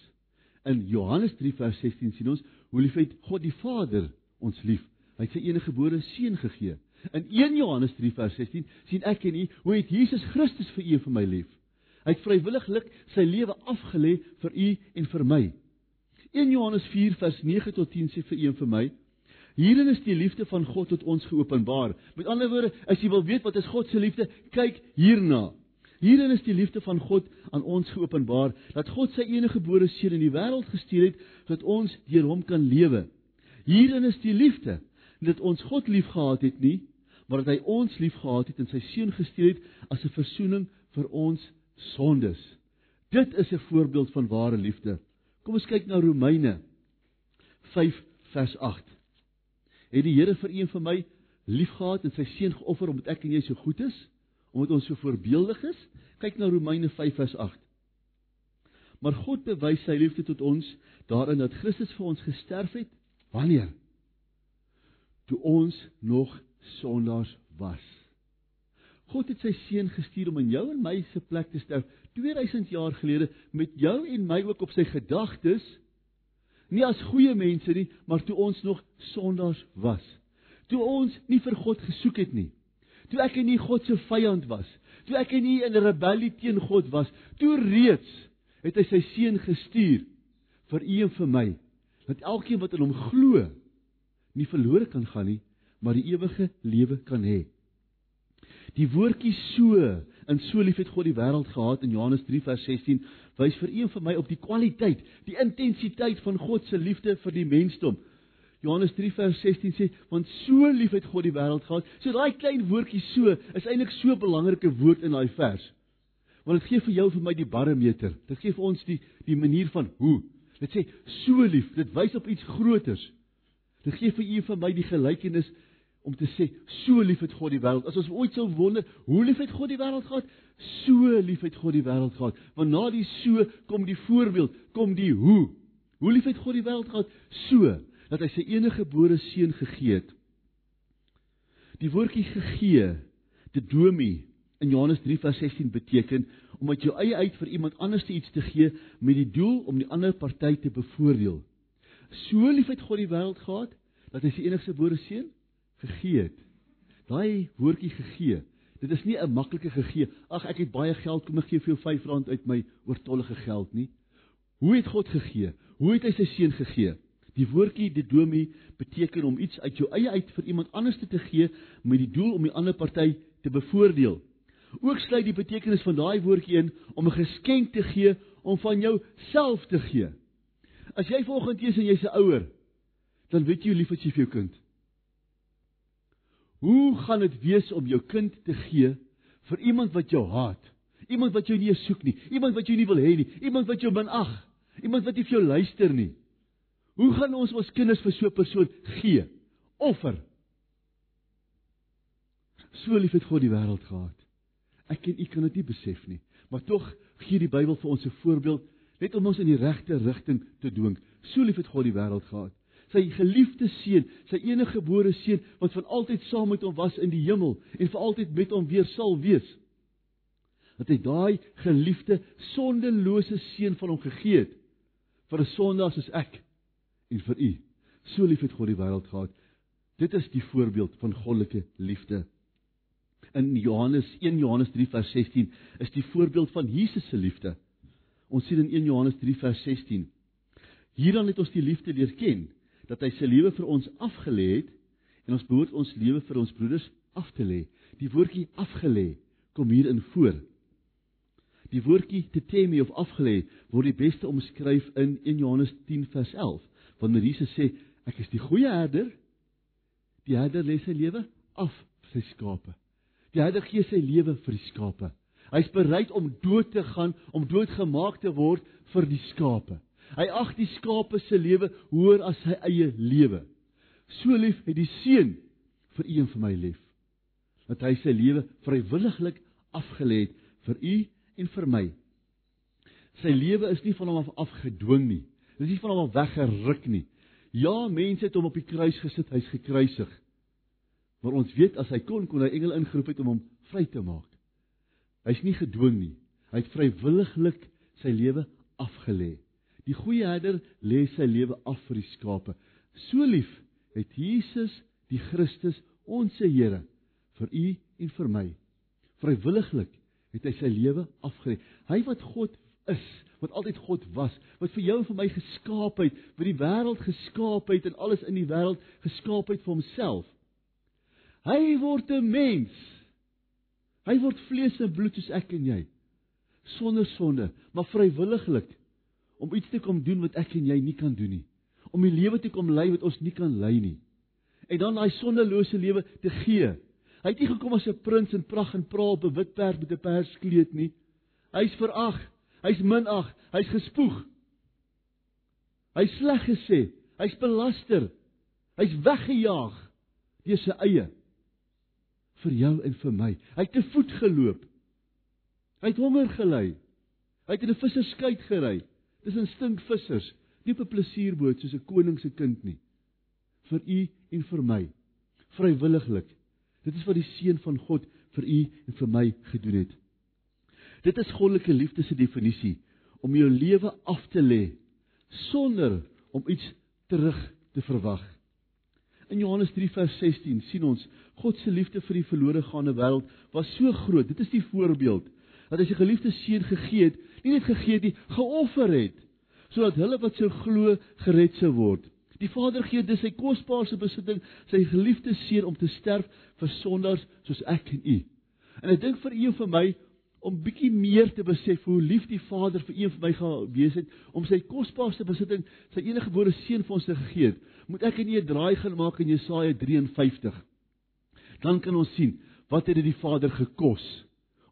In Johannes 3 vers 16 sien ons hoe lief het God die Vader ons lief. Hy het sy enige gebore seun gegee. In 1 Johannes 3 vers 16 sien ek en u hoe het Jesus Christus vir u en vir my lief. Hy het vrywilliglik sy lewe afgelê vir u en vir my. 1 Johannes 4 vers 9 tot 10 sê vir u en vir my Hierin is die liefde van God tot ons geopenbaar. Met ander woorde, as jy wil weet wat is God se liefde, kyk hierna. Hierin is die liefde van God aan ons geopenbaar dat God sy enige gebore seun in die wêreld gestuur het sodat ons deur hom kan lewe. Hierin is die liefde dat ons God liefgehad het nie, maar dat hy ons liefgehad het en sy seun gestuur het as 'n verzoening vir ons sondes. Dit is 'n voorbeeld van ware liefde. Kom ons kyk na Romeine 5 vers 8. Het die Here vir een van my liefgehad en sy seun geoffer omdat ek en jy so goed is? omdat ons so voorbeeldig is. Kyk na Romeine 5 vers 8. Maar God bewys sy liefde tot ons daarin dat Christus vir ons gesterf het. Wanneer? Toe ons nog sondaars was. God het sy seun gestuur om in jou en my se plek te sterf 2000 jaar gelede met jou en my ook op sy gedagtes. Nie as goeie mense nie, maar toe ons nog sondaars was. Toe ons nie vir God gesoek het nie toe ek in nie God se vyand was, toe ek in nie in rebellie teen God was, toe reeds het hy sy seun gestuur vir u en vir my, dat elkeen wat in hom glo nie verlore kan gaan nie, maar die ewige lewe kan hê. Die woordjie so in so lief het God die wêreld gehad in Johannes 3 vers 16 wys vir een van my op die kwaliteit, die intensiteit van God se liefde vir die mensdom. Johannes 3 vers 16 sê, want so lief het God die wêreld gehad. So daai klein woordjie so is eintlik so 'n belangrike woord in daai vers. Want dit gee vir jou vir my die barometer. Dit gee vir ons die die manier van hoe. Dit sê so lief, dit wys op iets groters. Dit gee vir u vir my die gelykenis om te sê so lief het God die wêreld. As ons ooit sou wonder, hoe lief het God die wêreld gehad? So lief het God die wêreld gehad. Want na die so kom die voorbeeld, kom die hoe. Hoe lief het God die wêreld gehad? So dat hy sy enige gebore seun gegee het. Die woordjie gegee, te domi in Johannes 3 vers 16 beteken om uit jou eie uit vir iemand anders iets te gee met die doel om die ander party te bevoordeel. So lief het God die wêreld gehad dat hy sy enigste gebore seun gegee het. Daai woordjie gegee, dit is nie 'n maklike gegee. Ag ek het baie geld, kom ek gee vir jou R5 uit my oortollige geld nie. Hoe het God gegee? Hoe het hy sy seun gegee? Die woordjie didomi beteken om iets uit jou eie uit vir iemand anders te gee met die doel om die ander party te bevoordeel. Ook sluit die betekenis van daai woordjie in om 'n geskenk te gee om van jou self te gee. As jy volgens Jesus en jy's 'n ouer, dan weet jy hoe lief jy vir jou kind. Hoe gaan dit wees om jou kind te gee vir iemand wat jou haat? Iemand wat jou nie soek nie, iemand wat jou nie wil hê nie, iemand wat jou minag, iemand wat nie vir jou luister nie. Hoe gaan ons ons kinders vir so 'n persoon gee? Offer. So lief het God die wêreld gehad. Ek en u kan dit nie besef nie, maar tog gee die Bybel vir ons 'n voorbeeld net om ons in die regte rigting te dwing. So lief het God die wêreld gehad. Sy geliefde seun, sy enige gebore seun wat van altyd saam met hom was in die hemel en vir altyd met hom weer sal wees. Dat hy daai geliefde sondelose seun van hom gegee het vir 'n sondaar soos ek en vir u. So lief het God die wêreld gehad. Dit is die voorbeeld van goddelike liefde. In Johannes 1 Johannes 3 vers 16 is die voorbeeld van Jesus se liefde. Ons sien in 1 Johannes 3 vers 16. Hierdan het ons die liefde leer ken dat hy sy lewe vir ons afgelê het en ons behoort ons lewe vir ons broeders af te lê. Die woordjie afgelê kom hier in voor. Die woordjie tetemi of afgelê word die beste omskryf in 1 Johannes 10 vers 11 wanneer Jesus sê ek is die goeie herder. Die herder lê sy lewe af vir sy skape. Die herder gee sy lewe vir die skape. Hy's bereid om dood te gaan, om doodgemaak te word vir die skape. Hy ag die skape se lewe hoër as sy eie lewe. So lief het die seun vir u en vir my lief dat hy sy lewe vrywilliglik afgelê het vir u en vir my. Sy lewe is nie van hom af afgedwing nie. Dit is nie van hom af weggeruk nie. Ja, mense het hom op die kruis gesit, hy's gekruisig. Maar ons weet as hy kon kon hy engele ingeroep het om hom vry te maak. Hy's nie gedwing nie. Hy het vrywilliglik sy lewe afgelê. Die goeie herder lê sy lewe af vir die skape. So lief het Jesus die Christus, ons se Here, vir u en vir my. Vrywilliglik het hy sy lewe afgelê. Hy wat God is, wat altyd God was, wat vir jou en vir my geskaap het, wat die wêreld geskaap het en alles in die wêreld geskaap het vir homself. Hy word 'n mens. Hy word vlees en bloed soos ek en jy. Sonder sonde, maar vrywilliglik om iets te kom doen wat ek en jy nie kan doen nie. Om die lewe te kom lei wat ons nie kan lei nie. En dan daai sondelose lewe te gee. Hy het nie gekom as 'n prins in pragt en praal op 'n wit perd met 'n perskleed nie. Hy's verag, hy's minag, hy's gespoeg. Hy's sleg gesê, hy's belaster. Hy's weggejaag deur sy eie vir jou en vir my. Hy het te voet geloop. Hy het honger gely. Hy het in 'n visserskuit gery. Dis 'n stinkvissers, nie op 'n plesierboot soos 'n koning se kind nie. Vir u en vir my. Vrywilliglik. Dit is wat die seun van God vir u en vir my gedoen het. Dit is goddelike liefde se definisie om jou lewe af te lê sonder om iets terug te verwag. In Johannes 3 vers 16 sien ons God se liefde vir die verlore gaande wêreld was so groot. Dit is die voorbeeld dat hy sy geliefde seun gegee het, nie net gegee het nie, geoffer het sodat hulle wat sou glo gered sou word. Die Vader gee dis sy kosbaarste besitting, sy geliefde seun om te sterf vir sondaars soos ek en u. En ek dink vir u en vir my om bietjie meer te besef hoe lief die Vader vir u en vir my gewees het om sy kosbaarste besitting, sy enige gebore seun vir ons te gee het. Moet ek en u 'n draai gaan maak in Jesaja 53. Dan kan ons sien wat het dit die Vader gekos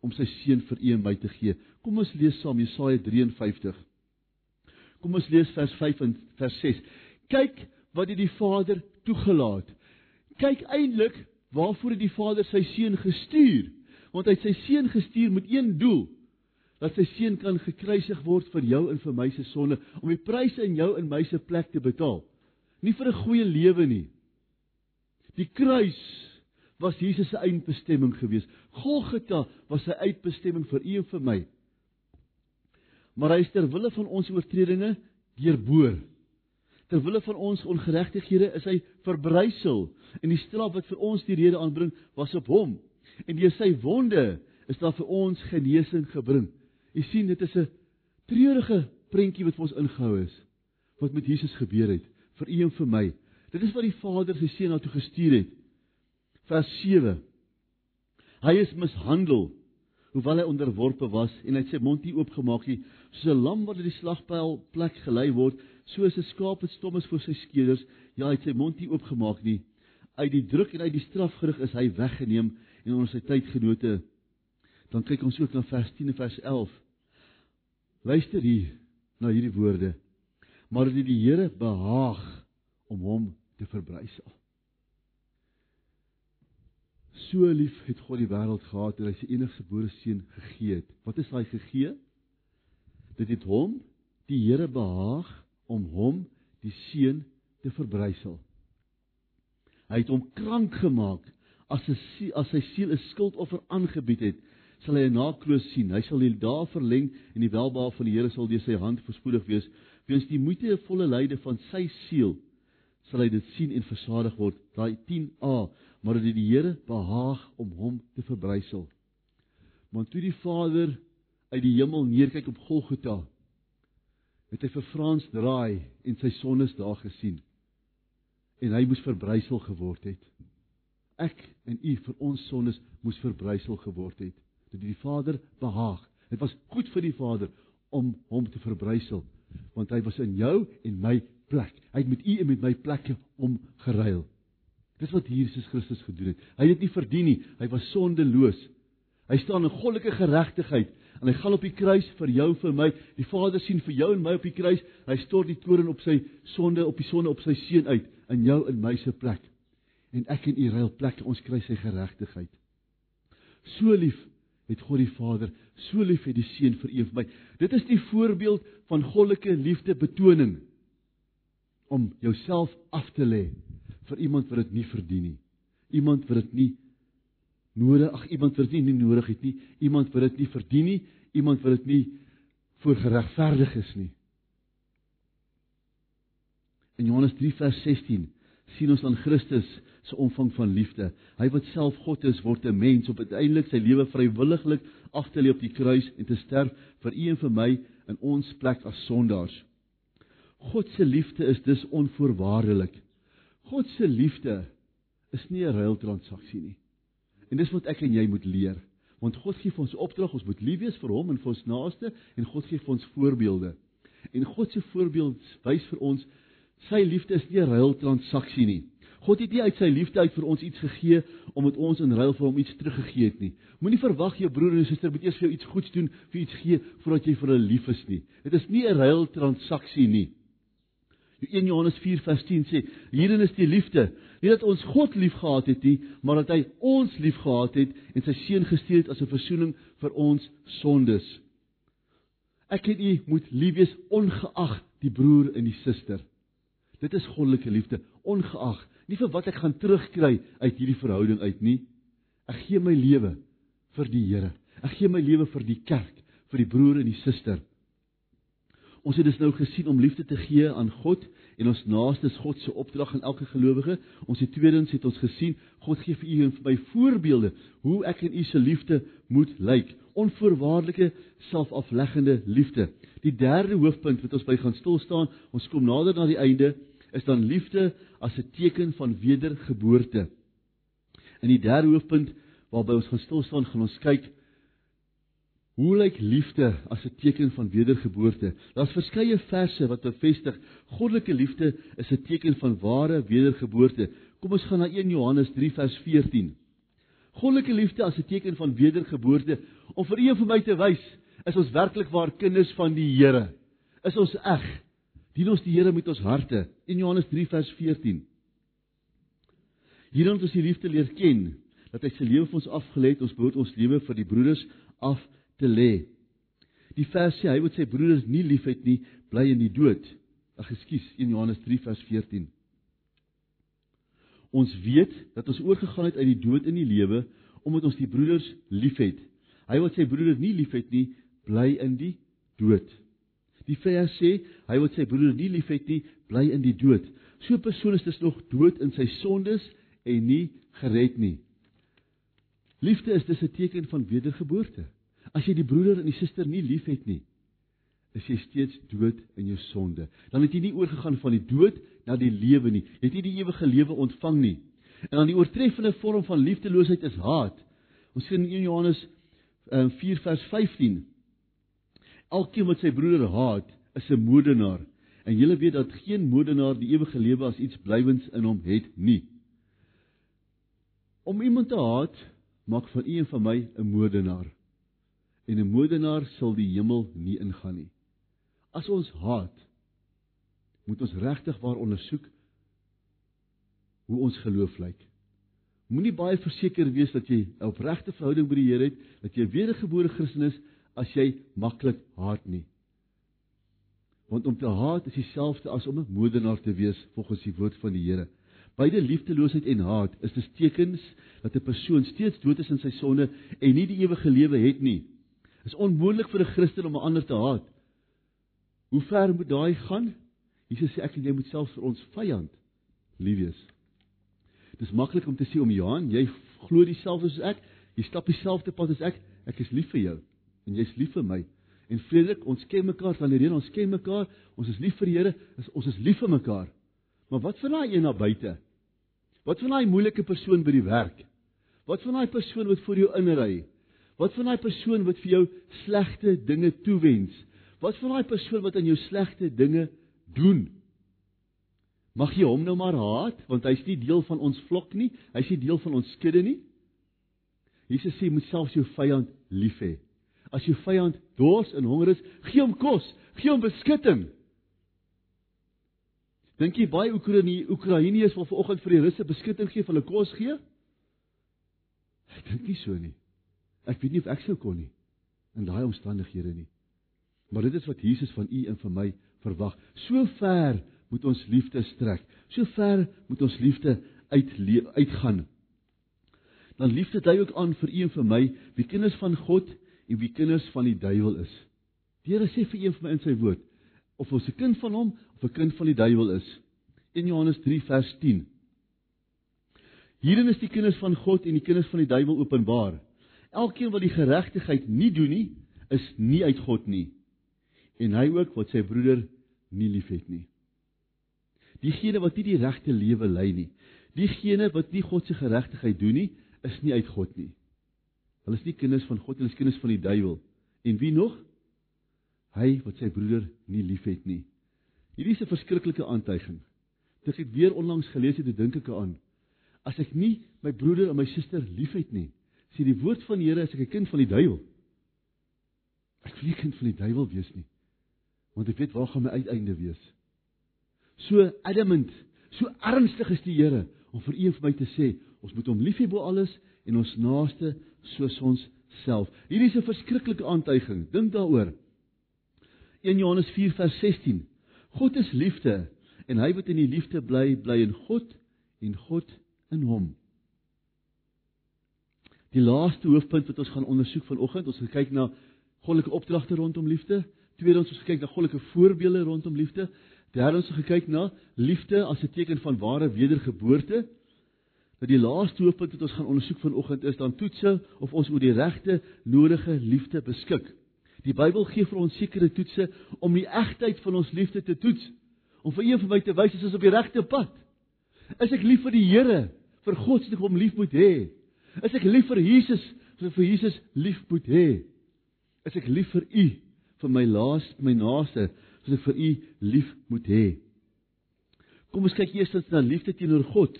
om sy seun vir u en my te gee. Kom ons lees saam Jesaja 53. Kom ons lees vers 5 en vers 6. Kyk wat het die Vader toegelaat. Kyk eintlik waarvoor het die Vader sy seun gestuur? Want hy het sy seun gestuur met een doel dat sy seun kan gekruisig word vir jou en vir my se sonde om die prys in jou en my se plek te betaal. Nie vir 'n goeie lewe nie. Die kruis was Jesus se eindbestemming geweest. Golgotha was sy uitbestemming vir u en vir my. Maar hy is ter wille van ons oortredinge deurboor. Ter wille van ons ongeregtighede is hy verbrysel en die straf wat vir ons die rede aanbring was op hom. En deur sy wonde is daar vir ons genesing gebring. U sien dit is 'n treurige prentjie wat vir ons ingehou is wat met Jesus gebeur het vir u en vir my. Dit is wat die Vader sy seun na toe gestuur het vers 7. Hy is mishandel hoewel hy onderworpe was en hy het sy mond nie oopgemaak nie soos 'n lam wat uit die slagpyl plek gelei word soos 'n skaap wat stom is voor sy skeerders ja hy het sy mond nie oopgemaak nie. Uit die druk en uit die straf gerig is hy weggeneem en ons sy tydgenote. Dan kyk ons ook na vers 10 en vers 11 luister hier na hierdie woorde. Maar dit die Here behaag om hom te verbrysel. So lief het God die wêreld gehad dat hy sy enigste gebore seun gegee het. Wat is hy gegee? Dit het hom die Here behaag om hom die seun te verbrysel. Hy het hom krank gemaak as 'n as sy siel 'n skuldoffer aangebied het, sal hy 'n nakloos sien. Hy sal die dae verleng en die welbehae van die Here sal deur sy hand verspoedig wees. Weens die moeitevolle lyde van sy siel sal hy dit sien en versadig word. Daai 10a maar dit die Here behaag om hom te verbrysel. Want toe die Vader uit die hemel neerkyk op Golgotha, het hy vir Frans draai en sy sondes daar gesien. En hy moes verbrysel geword het. Ek en u vir ons sondes moes verbrysel geword het. Dit die Vader behaag. Dit was goed vir die Vader om hom te verbrysel want hy was in jou en my plek. Hy het met u en met my plekke omgeruil. Dis wat Jesus Christus gedoen het. Hy het dit nie verdien nie. Hy was sondeloos. Hy staan in goddelike geregtigheid en hy gaan op die kruis vir jou vir my. Die Vader sien vir jou en my op die kruis. Hy stort die toorn op sy sonde op die sonde op sy seun uit in jou en my se plek. En ek en u ruil plekke, ons kry sy geregtigheid. So lief het God die Vader, so lief het die Seun vir u en vir my. Dit is die voorbeeld van goddelike liefde betoning om jouself af te lê vir iemand wat dit nie verdien nie. Iemand wat dit nie nodig, ag iemand wat dit nie nodig het nie, iemand wat dit nie verdien nie, iemand wat dit nie voor geregverdig is nie. In Johannes 3 vers 16 sien ons aan Christus se omvang van liefde. Hy wat self God is, word 'n mens op uiteindelik sy lewe vrywilliglik af te lê op die kruis en te sterf vir u en vir my in ons plek as sondaars. God se liefde is dus onvoorwaardelik. God se liefde is nie 'n ruiltransaksie nie. En dis wat ek en jy moet leer. Want God gee vir ons opdrag, ons moet lief wees vir hom en vir ons naaste en God gee vir ons voorbeelde. En God se voorbeeld wys vir ons sy liefde is nie 'n ruiltransaksie nie. God het nie uit sy liefde uit vir ons iets gegee omdat ons in ruil vir hom iets teruggegee het nie. Moenie verwag jou broer en suster moet eers vir jou iets goeds doen, vir iets gee voordat jy vir hulle lief is nie. Dit is nie 'n ruiltransaksie nie. 1 Johannes 4 vers 10 sê: "Hierin is die liefde, nie dat ons God liefgehad het nie, maar dat hy ons liefgehad het en sy seun gestuur het as 'n verzoening vir ons sondes." Ek en u moet lief wees ongeag die broer en die suster. Dit is goddelike liefde, ongeag nie vir wat ek gaan terugkry uit hierdie verhouding uit nie. Ek gee my lewe vir die Here. Ek gee my lewe vir die kerk, vir die broer en die suster. Ons het dus nou gesien om liefde te gee aan God en ons naaste is God se opdrag aan elke gelowige. Ons het tweedens het ons gesien God gee vir u en vir my voorbeelde hoe ek en u se liefde moet lyk. Onvoorwaardelike selfafleggende liefde. Die derde hoofpunt wat ons by gaan stil staan, ons kom nader na die einde, is dan liefde as 'n teken van wedergeboorte. In die derde hoofpunt waarby ons gaan stil staan, gaan ons kyk Hoe lyk liefde as 'n teken van wedergeboorte? Daar's verskeie verse wat bevestig goddelike liefde is 'n teken van ware wedergeboorte. Kom ons gaan na 1 Johannes 3 vers 14. Goddelike liefde as 'n teken van wedergeboorte om vir een van my te wys is ons werklik waar kinders van die Here. Is ons eg? Dien ons die Here met ons harte. 1 Johannes 3 vers 14. Hierin het ons die liefde leer ken dat hy sy lewe vir ons afgelê het, ons behoort ons lewe vir die broeders af te lê. Die vers sê hy wat sy broeders nie liefhet nie, bly in die dood. Ag ekskuus, 1 Johannes 3 vers 14. Ons weet dat ons oorgegaan het uit die dood in die lewe omdat ons die broeders liefhet. Hy wat sy broeders nie liefhet nie, bly in die dood. Die vers sê hy wat sy broeders nie liefhet nie, bly in die dood. So 'n persoon is dus nog dood in sy sondes en nie gered nie. Liefde is dus 'n teken van wedergeboorte. As jy die broeder en die suster nie liefhet nie, is jy steeds dood in jou sonde. Dan het jy nie oorgegaan van die dood na die lewe nie. Jy het nie die ewige lewe ontvang nie. En dan die oortreffende vorm van liefdeloosheid is haat. Ons sien in 1 Johannes um, 4 vers 15. Elkeen wat sy broeder haat, is 'n moordenaar. En julle weet dat geen moordenaar die ewige lewe as iets blywends in hom het nie. Om iemand te haat maak van u en van my 'n moordenaar en 'n moordenaar sal die hemel nie ingaan nie. As ons haat, moet ons regtig waar ondersoek hoe ons geloof lyk. Moenie baie verseker wees dat jy 'n opregte verhouding met die Here het, dat jy 'n wedergebore Christen is as jy maklik haat nie. Want om te haat is dieselfde as om 'n moordenaar te wees volgens die woord van die Here. Beide liefdeloosheid en haat is dus tekens dat 'n persoon steeds dood is in sy sonde en nie die ewige lewe het nie. Is onmoontlik vir 'n Christen om 'n ander te haat. Hoe ver moet daai gaan? Jesus sê ek en jy moet selfs vir ons vyand lief wees. Dis maklik om te sê om Johan, jy glo dieselfde soos ek, jy stap dieselfde pad as ek, ek is lief vir jou en jy's lief vir my. En Frederik, ons ken mekaar van hierdie, ons ken mekaar, ons is lief vir die Here, ons is lief vir mekaar. Maar wat van daai een na buite? Wat van daai moeilike persoon by die werk? Wat van daai persoon wat voor jou inry? Wat van daai persoon wat vir jou slegte dinge toewens? Wat van daai persoon wat aan jou slegte dinge doen? Mag jy hom nou maar haat want hy's nie deel van ons vlok nie, hy's nie deel van ons skudde nie. Jesus sê moet selfs jou vyand lief hê. As jou vyand dors en honger is, gee hom kos, gee hom beskutting. Dink jy baie Oekraïners wil vanoggend vir die Russe beskutting gee, hulle kos gee? Ek dink nie so nie. Ek weet nie of ek sou kon nie in daai omstandighede nie. Maar dit is wat Jesus van u en van my verwag. So ver moet ons liefde strek. So ver moet ons liefde uit uitgaan. Dan liefde dui ook aan vir u en vir my, wie kinders van God en wie kinders van die duiwel is. Die Here sê vir een van my in sy woord, of ons 'n kind van hom of 'n kind van die duiwel is. In Johannes 3 vers 10. Hierin is die kinders van God en die kinders van die duiwel openbaar. Elkeen wat die geregtigheid nie doen nie, is nie uit God nie. En hy ook wat sy broeder nie liefhet nie. Diegene wat nie die regte lewe lei nie, diegene wat nie God se geregtigheid doen nie, is nie uit God nie. Hulle is nie kinders van God, hulle is kinders van die duiwel. En wie nog? Hy wat sy broeder nie liefhet nie. Hierdie is 'n verskriklike aantuiging. Dit het weer onlangs gelees het, dink ek aan as ek nie my broeder en my suster liefhet nie, sê die woord van die Here as ek 'n kind van die duiwel. Ek wil nie kind van die duiwel wees nie. Want ek weet waar gaan my uiteinde wees. So adamant, so ernstig is die Here om vir u en vir my te sê, ons moet hom lief hê bo alles en ons naaste soos ons self. Hierdie is 'n verskriklike aantuiging. Dink daaroor. 1 Johannes 4 vers 16. God is liefde en hy wat in die liefde bly, bly in God en God in hom. Die laaste hoofpunt wat ons gaan ondersoek vanoggend, ons kyk na goddelike opdragte rondom liefde. Tweedens ons kyk na goddelike voorbeelde rondom liefde. Derdens ons kyk na liefde as 'n teken van ware wedergeboorte. Dat die laaste hoofpunt wat ons gaan ondersoek vanoggend is dan toetse of ons oor die regte nodige liefde beskik. Die Bybel gee vir ons sekere toetse om die egtheid van ons liefde te toets. Om vir een van my te wys as ons op die regte pad. Is ek lief vir die Here? vir God se hom lief moet hê? Is ek lief vir Jesus, vir vir Jesus lief moet hê? Is ek lief vir U, vir my laaste, my naaste, soos ek vir U lief moet hê? Kom ons kyk eers na liefde teenoor God.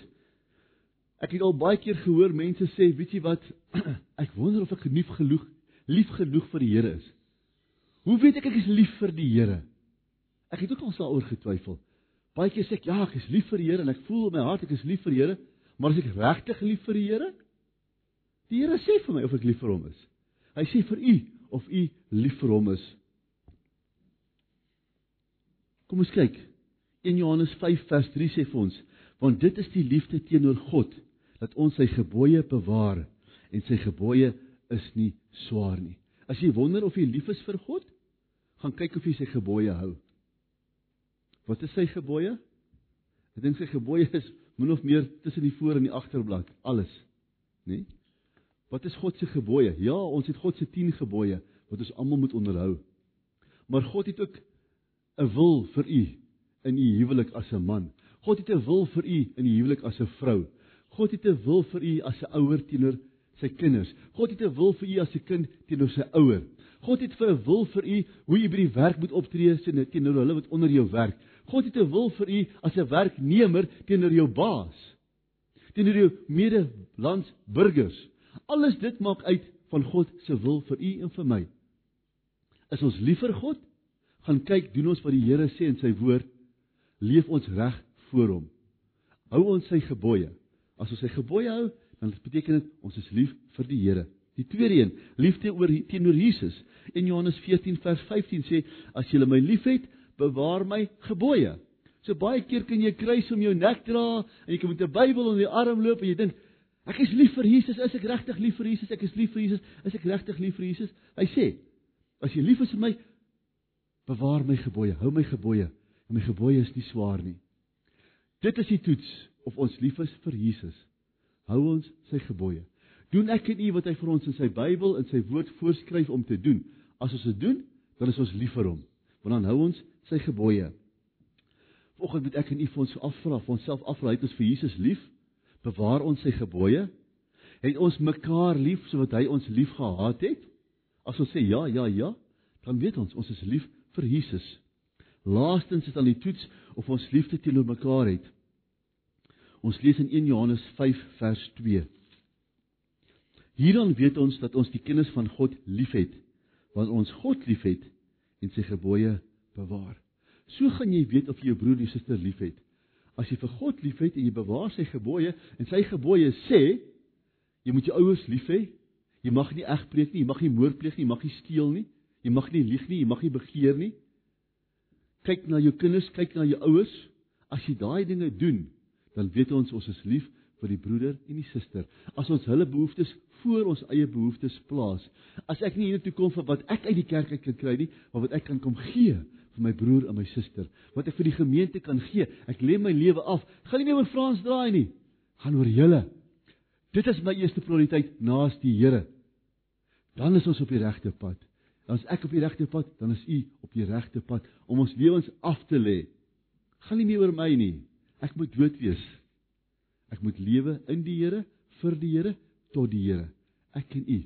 Ek het al baie keer gehoor mense sê, weet jy wat? Ek wonder of ek genoeg genoeg lief genoeg vir die Here is. Hoe weet ek ek is lief vir die Here? Ek het ook al daaroor getwyfel. Baie keer sê ek ja, ek is lief vir die Here en ek voel in my hart ek is lief vir die Here, Maar as ek regtig lief vir die Here? Die Here sê vir my of ek lief vir hom is. Hy sê vir u of u lief vir hom is. Kom ons kyk. 1 Johannes 5 vers 3 sê vir ons, want dit is die liefde teenoor God dat ons sy gebooie bewaar en sy gebooie is nie swaar nie. As jy wonder of jy lief is vir God, gaan kyk of jy sy gebooie hou. Wat is sy gebooie? Ek dink sy gebooie is min of meer tussen die voor en die agterblad, alles. Né? Nee? Wat is God se gebooie? Ja, ons het God se 10 gebooie wat ons almal moet onderhou. Maar God het ook 'n wil vir u in u huwelik as 'n man. God het 'n wil vir u in die huwelik as 'n vrou. God het 'n wil vir u as 'n ouer teenoor sy kinders. God het 'n wil vir u as 'n kind teenoor sy ouer. God het 'n wil vir u hoe jy by die werk moet optree teenoor hulle wat onder jou werk. God het 'n wil vir u as 'n werknemer teenoor jou baas. Teenoor jou medelandsburgers. Alles dit maak uit van God se wil vir u en vir my. Is ons lief vir God? Gaan kyk, doen ons wat die Here sê in sy woord, leef ons reg voor hom. Hou ons sy gebooie. As ons sy gebooie hou, dan beteken dit ons is lief vir die Here. Die tweede een, liefde oor teenoor Jesus. In Johannes 14 vers 15 sê, as jy my liefhet, bewaar my gebooie. So baie keer kan jy kruis om jou nek dra en jy kan met 'n Bybel onder die arm loop en jy dink ek is lief vir Jesus, is ek regtig lief vir Jesus? Ek is lief vir Jesus, is ek regtig lief vir Jesus? Hy sê, as jy lief is vir my, bewaar my gebooie, hou my gebooie en my gebooie is nie swaar nie. Dit is die toets of ons lief is vir Jesus. Hou ons sy gebooie. Doen ek en u wat hy vir ons in sy Bybel en sy woord voorskryf om te doen. As ons dit doen, dan is ons lief vir hom. Want dan hou ons sy gebooie. Vanoggend moet ek en u vir ons afvra, vir onsself afvra, het ons vir Jesus lief? Bewaar ons sy gebooie? Het ons mekaar lief soos hy ons lief gehad het? As ons sê ja, ja, ja, dan weet ons ons is lief vir Jesus. Laastens is dan die toets of ons liefde teenoor mekaar het. Ons lees in 1 Johannes 5 vers 2. Hierdan weet ons dat ons die kinders van God liefhet, want ons God liefhet en sy gebooie bewaar. So gaan jy weet of jy jou broer en suster liefhet. As jy vir God liefhet en jy bewaar sy gebooie en sy gebooie sê jy moet jou ouers lief hê. Jy mag nie egbreek nie, jy mag nie moord pleeg nie, jy mag nie steel nie, jy mag nie lieg nie, jy mag nie begeer nie. Kyk na jou kinders, kyk na jou ouers. As jy daai dinge doen, dan weet ons ons is lief vir die broeder en die suster. As ons hulle behoeftes voor ons eie behoeftes plaas. As ek nie hiernatoe kom vir wat ek uit die kerk uit kan kry nie, maar wat ek kan kom gee vir my broer en my suster, wat ek vir die gemeente kan gee. Ek lê my lewe af. Gaan nie oor Frans draai nie. Gaan oor julle. Dit is my eerste prioriteit naas die Here. Dan is ons op die regte pad. As ek op die regte pad, dan is u op die regte pad om ons lewens af te lê. Gaan nie meer oor my nie. Ek moet dood wees. Ek moet lewe in die Here, vir die Here, tot die Here. Ek en u.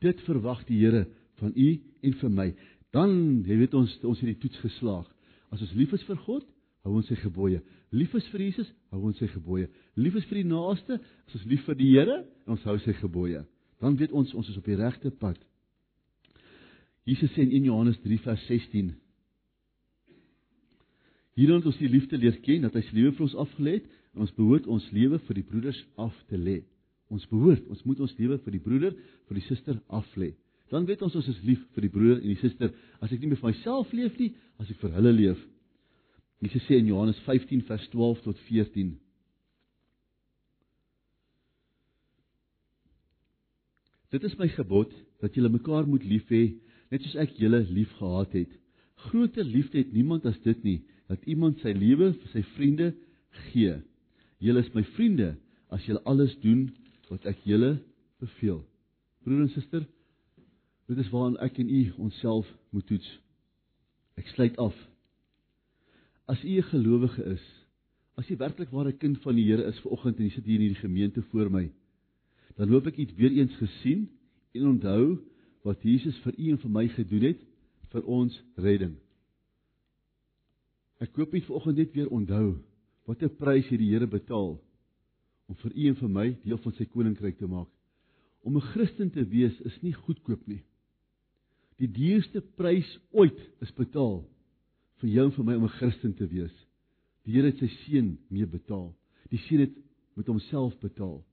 Dit verwag die Here van u en vir my dan jy weet ons ons het die toets geslaag. As ons lief is vir God, hou ons sy gebooie. Lief is vir Jesus, hou ons sy gebooie. Lief is vir die naaste, as ons lief vir die Here ons hou sy gebooie. Dan weet ons ons is op die regte pad. Jesus sê in 1 Johannes 3 vers 16 Hierin het ons die liefde leer ken dat hy sy lewe vir ons afgelê het en ons behoort ons lewe vir die broeders af te lê. Ons behoort, ons moet ons lewe vir die broeder, vir die suster af lê dan weet ons ons is lief vir die broer en die suster as ek nie vir myself leef nie, as ek vir hulle leef. Jesus sê in Johannes 15 vers 12 tot 14. Dit is my gebod dat julle mekaar moet lief hê net soos ek julle lief gehad het. Groter liefde het niemand as dit nie dat iemand sy lewe vir sy vriende gee. Julle is my vriende as julle alles doen wat ek julle beveel. Broer en suster, Dit is waaraan ek en u onsself moet toets. Ek sluit af. As u 'n gelowige is, as jy werklik waar 'n kind van die Here is vanoggend en jy sit hier in hierdie gemeente voor my, dan hoop ek iets weer eens gesien en onthou wat Jesus vir u en vir my gedoen het vir ons redding. Ek koop dit vanoggend net weer onthou wat 'n prys hierdie Here betaal om vir u en vir my deel van sy koninkryk te maak. Om 'n Christen te wees is nie goedkoop nie. Die duurste prys ooit is betaal vir jou en vir my om 'n Christen te wees. Die Here het sy seun mee betaal. Die seun het met homself betaal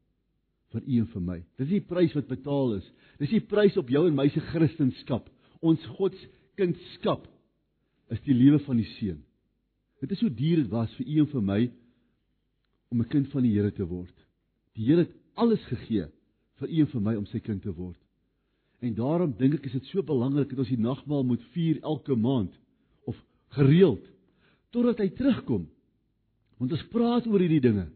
vir u en vir my. Dis die prys wat betaal is. Dis die prys op jou en my se Christendom. Ons God se kindskap is die lewe van die seun. Dit is hoe duur dit was vir u en vir my om 'n kind van die Here te word. Die Here het alles gegee vir u en vir my om sy kind te word. En daarom dink ek is dit so belangrik dat ons die nagmaal moet vier elke maand of gereeld totdat hy terugkom. Want ons praat oor hierdie dinge.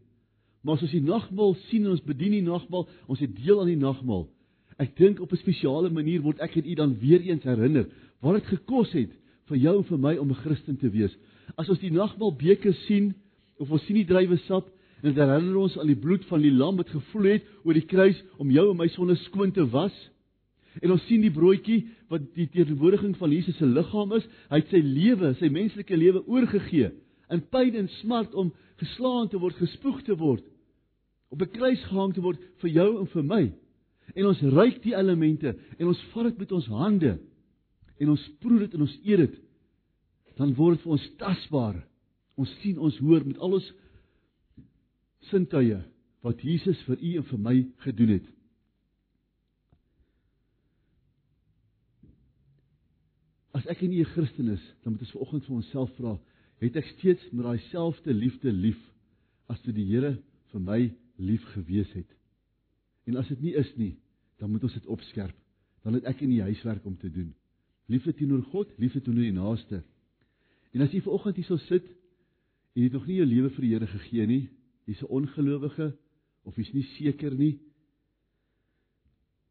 Maar as ons die nagmaal sien en ons bedien die nagmaal, ons het deel aan die nagmaal. Ek dink op 'n spesiale manier word ek en u dan weer eens herinner wat dit gekos het vir jou en vir my om 'n Christen te wees. As ons die nagmaal beker sien of ons sien die druiwe sap en dit herinner ons aan die bloed van die lam wat gevloei het oor die kruis om jou en my sonde skoon te was. En ons sien die broodjie wat die teenwoordiging van Jesus se liggaam is. Hy het sy lewe, sy menslike lewe oorgegee in pyn en smart om geslaan te word, gespoeg te word, op 'n kruis gehang te word vir jou en vir my. En ons ruik die elemente en ons vat dit met ons hande en ons proe dit en ons eet dit. Dan word dit vir ons tasbaar. Ons sien, ons hoor met al ons sintuie wat Jesus vir u en vir my gedoen het. As ek nie 'n Christen is, dan moet ons vanoggend vir onsself vra, het ek steeds met daai selfde liefde lief as toe die Here vir my lief gewees het? En as dit nie is nie, dan moet ons dit opskerp. Dan het ek in die huiswerk om te doen. Liefde teenoor God, liefde teenoor die naaste. En as jy vanoggend hier sou sit en jy het nog nie jou lewe vir die Here gegee nie, jy's 'n ongelowige of jy's nie seker nie,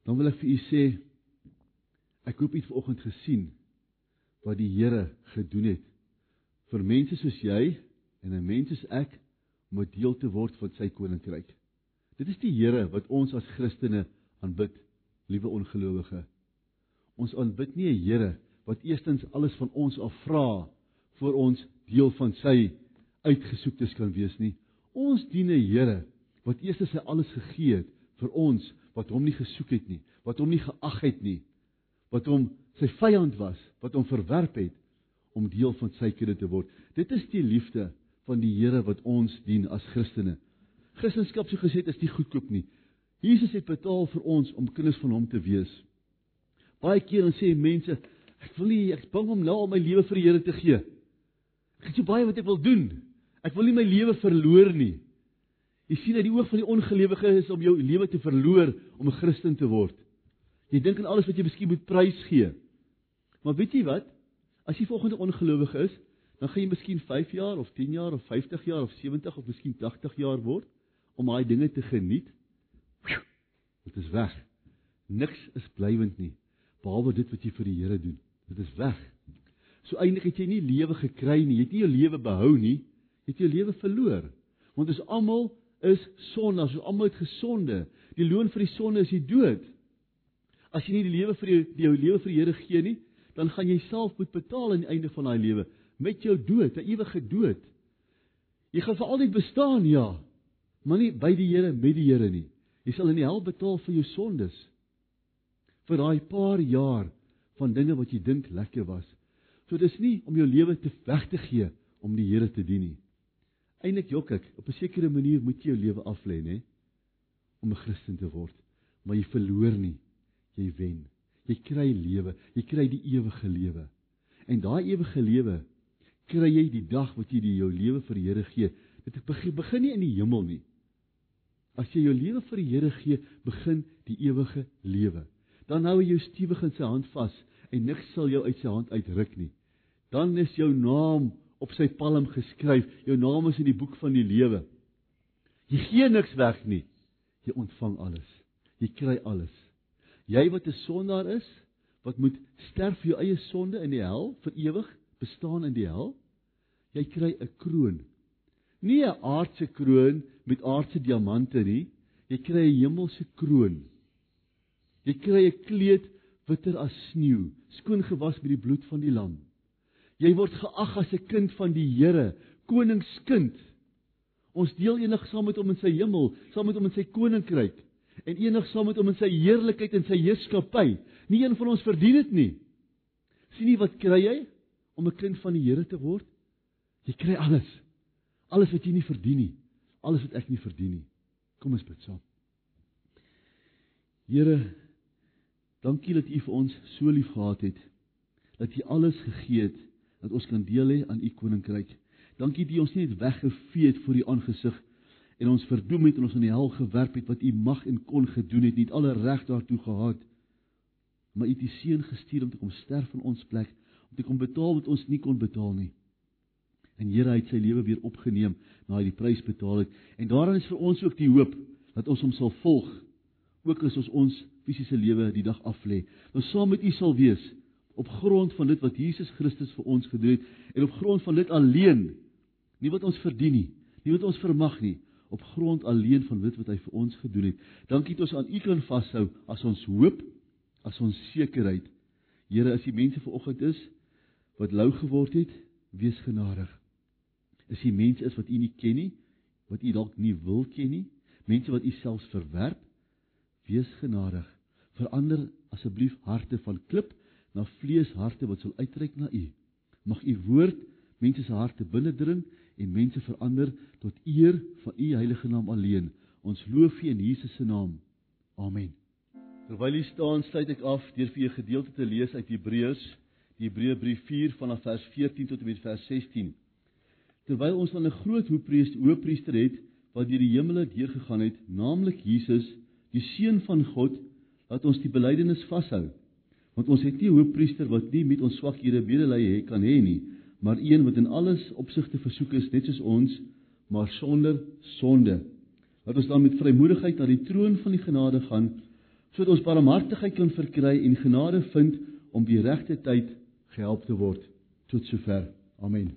dan wil ek vir u sê ek hoop jy het vanoggend gesien wat die Here gedoen het vir mense soos jy en 'n mens soos ek om 'n deel te word van sy koninkryk. Dit is die Here wat ons as Christene aanbid, liewe ongelowige. Ons aanbid nie 'n Here wat eerstens alles van ons af vra voor ons deel van sy uitgesoektes kan wees nie. Ons dien 'n Here wat eers sy alles gegee het vir ons wat hom nie gesoek het nie, wat hom nie geag het nie, wat hom sy vyand was, wat hom verwerp het om deel van sy kudde te word. Dit is die liefde van die Here wat ons dien as Christene. Christendom so gesê is nie goedkoop nie. Jesus het betaal vir ons om kinders van hom te wees. Baie keer dan sê mense, ek wil nie ek bang om nou al my lewe vir die Here te gee. Ek het so baie wat ek wil doen. Ek wil nie my lewe verloor nie. Jy sien uit die oog van die ongelowige is om jou lewe te verloor om 'n Christen te word. Jy dink aan alles wat jy miskien moet prys gee. Maar weet jy wat? As jy volgende ongelowige is, dan gaan jy miskien 5 jaar of 10 jaar of 50 jaar of 70 of miskien 80 jaar word om daai dinge te geniet. Dit is weg. Niks is blywend nie behalwe dit wat jy vir die Here doen. Dit is weg. So eintlik het jy nie lewe gekry nie. Jy het nie jou lewe behou nie. Jy het jou lewe verloor. Want ons almal is sondaars. Ons almal het gesonde. Die loon vir die sonde is die dood. As jy nie die lewe vir jou die jou lewe vir die Here gee nie, dan gaan jy self moet betaal aan die einde van daai lewe met jou dood, 'n ewige dood. Jy gaan vir altyd bestaan, ja, maar nie by die Here met die Here nie. Jy sal in die hel betaal vir jou sondes. Vir daai paar jaar van dinge wat jy dink lekker was. So dis nie om jou lewe te weg te gee om die Here te dien nie. Eindelik jok ek, op 'n sekere manier moet jy jou lewe aflê, nê? Om 'n Christen te word, maar jy verloor nie, jy wen. Jy kry lewe, jy kry die ewige lewe. En daai ewige lewe kry jy die dag wat jy die jou lewe vir die Here gee. Dit begin, begin nie in die hemel nie. As jy jou lewe vir die Here gee, begin die ewige lewe. Dan hou jy jou stewig in sy hand vas en niks sal jou uit sy hand uitruk nie. Dan is jou naam op sy palm geskryf. Jou naam is in die boek van die lewe. Jy gee niks weg nie. Jy ontvang alles. Jy kry alles. Jy wat 'n sondaar is, wat moet sterf vir jou eie sonde in die hel vir ewig bestaan in die hel, jy kry 'n kroon. Nie 'n aardse kroon met aardse diamante nie, jy kry 'n hemelse kroon. Jy kry 'n kleed witter as sneeu, skoon gewas met die bloed van die lam. Jy word geag as 'n kind van die Here, koningskind. Ons deel enig saam met hom in sy hemel, saam met hom in sy koninkryk en enig saam met hom in sy heerlikheid en sy heerskappy. Nie een van ons verdien dit nie. Sien nie wat kry jy om 'n kind van die Here te word? Jy kry alles. Alles wat jy nie verdien nie. Alles wat ek nie verdien nie. Kom ons bid saam. Here, dankie dat U vir ons so lief gehad het. Dat U alles gegee het dat ons kan deel hê aan U koninkryk. Dankie dat U ons nie net weggevee het voor U aangesig en ons verdoem het en ons in die hel gewerp het wat U mag en kon gedoen het, nie alle reg daartoe gehad. Maar U het U seun gestuur om te kom sterf in ons plek, om te kom betaal wat ons nie kon betaal nie. En Here het sy lewe weer opgeneem na hy die prys betaal het. En daarin is vir ons ook die hoop dat ons hom sal volg. Ook as ons ons fisiese lewe die dag aflê. Ons saam met U sal wees op grond van dit wat Jesus Christus vir ons gedoen het en op grond van dit alleen. Nie wat ons verdien nie, nie wat ons vermag nie, op grond alleen van dit wat hy vir ons gedoen het. Dankie dat ons aan U kan vashou as ons hoop, as ons sekerheid. Here, as die mense vanoggend is wat lou geword het, wees genadig is die mense is wat u nie ken nie, wat u dalk nie wil ken nie, mense wat u selfs verwerp, wees genadig. Verander asseblief harte van klip na vleesharte wat sal uitreik na u. Mag u woord mense se harte binnendring en mense verander tot eer van u heilige naam alleen. Ons loof u in Jesus se naam. Amen. Terwyl u staan, sluit ek af deur vir u gedeelte te lees uit Hebreërs, die Hebreëbrief 4 vanaf vers 14 tot en met vers 16 terwyl ons dan 'n groot hoëpriester het wat deur die hemele deurgegaan het, naamlik Jesus, die seun van God, laat ons die belydenis vashou. Want ons het nie 'n hoëpriester wat nie met ons swakhede medelee kan hê nie, maar een wat in alles opsigte versoek is net soos ons, maar sonder sonde. Laat ons dan met vrymoedigheid na die troon van die genade gaan, sodat ons barmhartigheid kan verkry en genade vind om die regte tyd gehelp te word tot sover. Amen.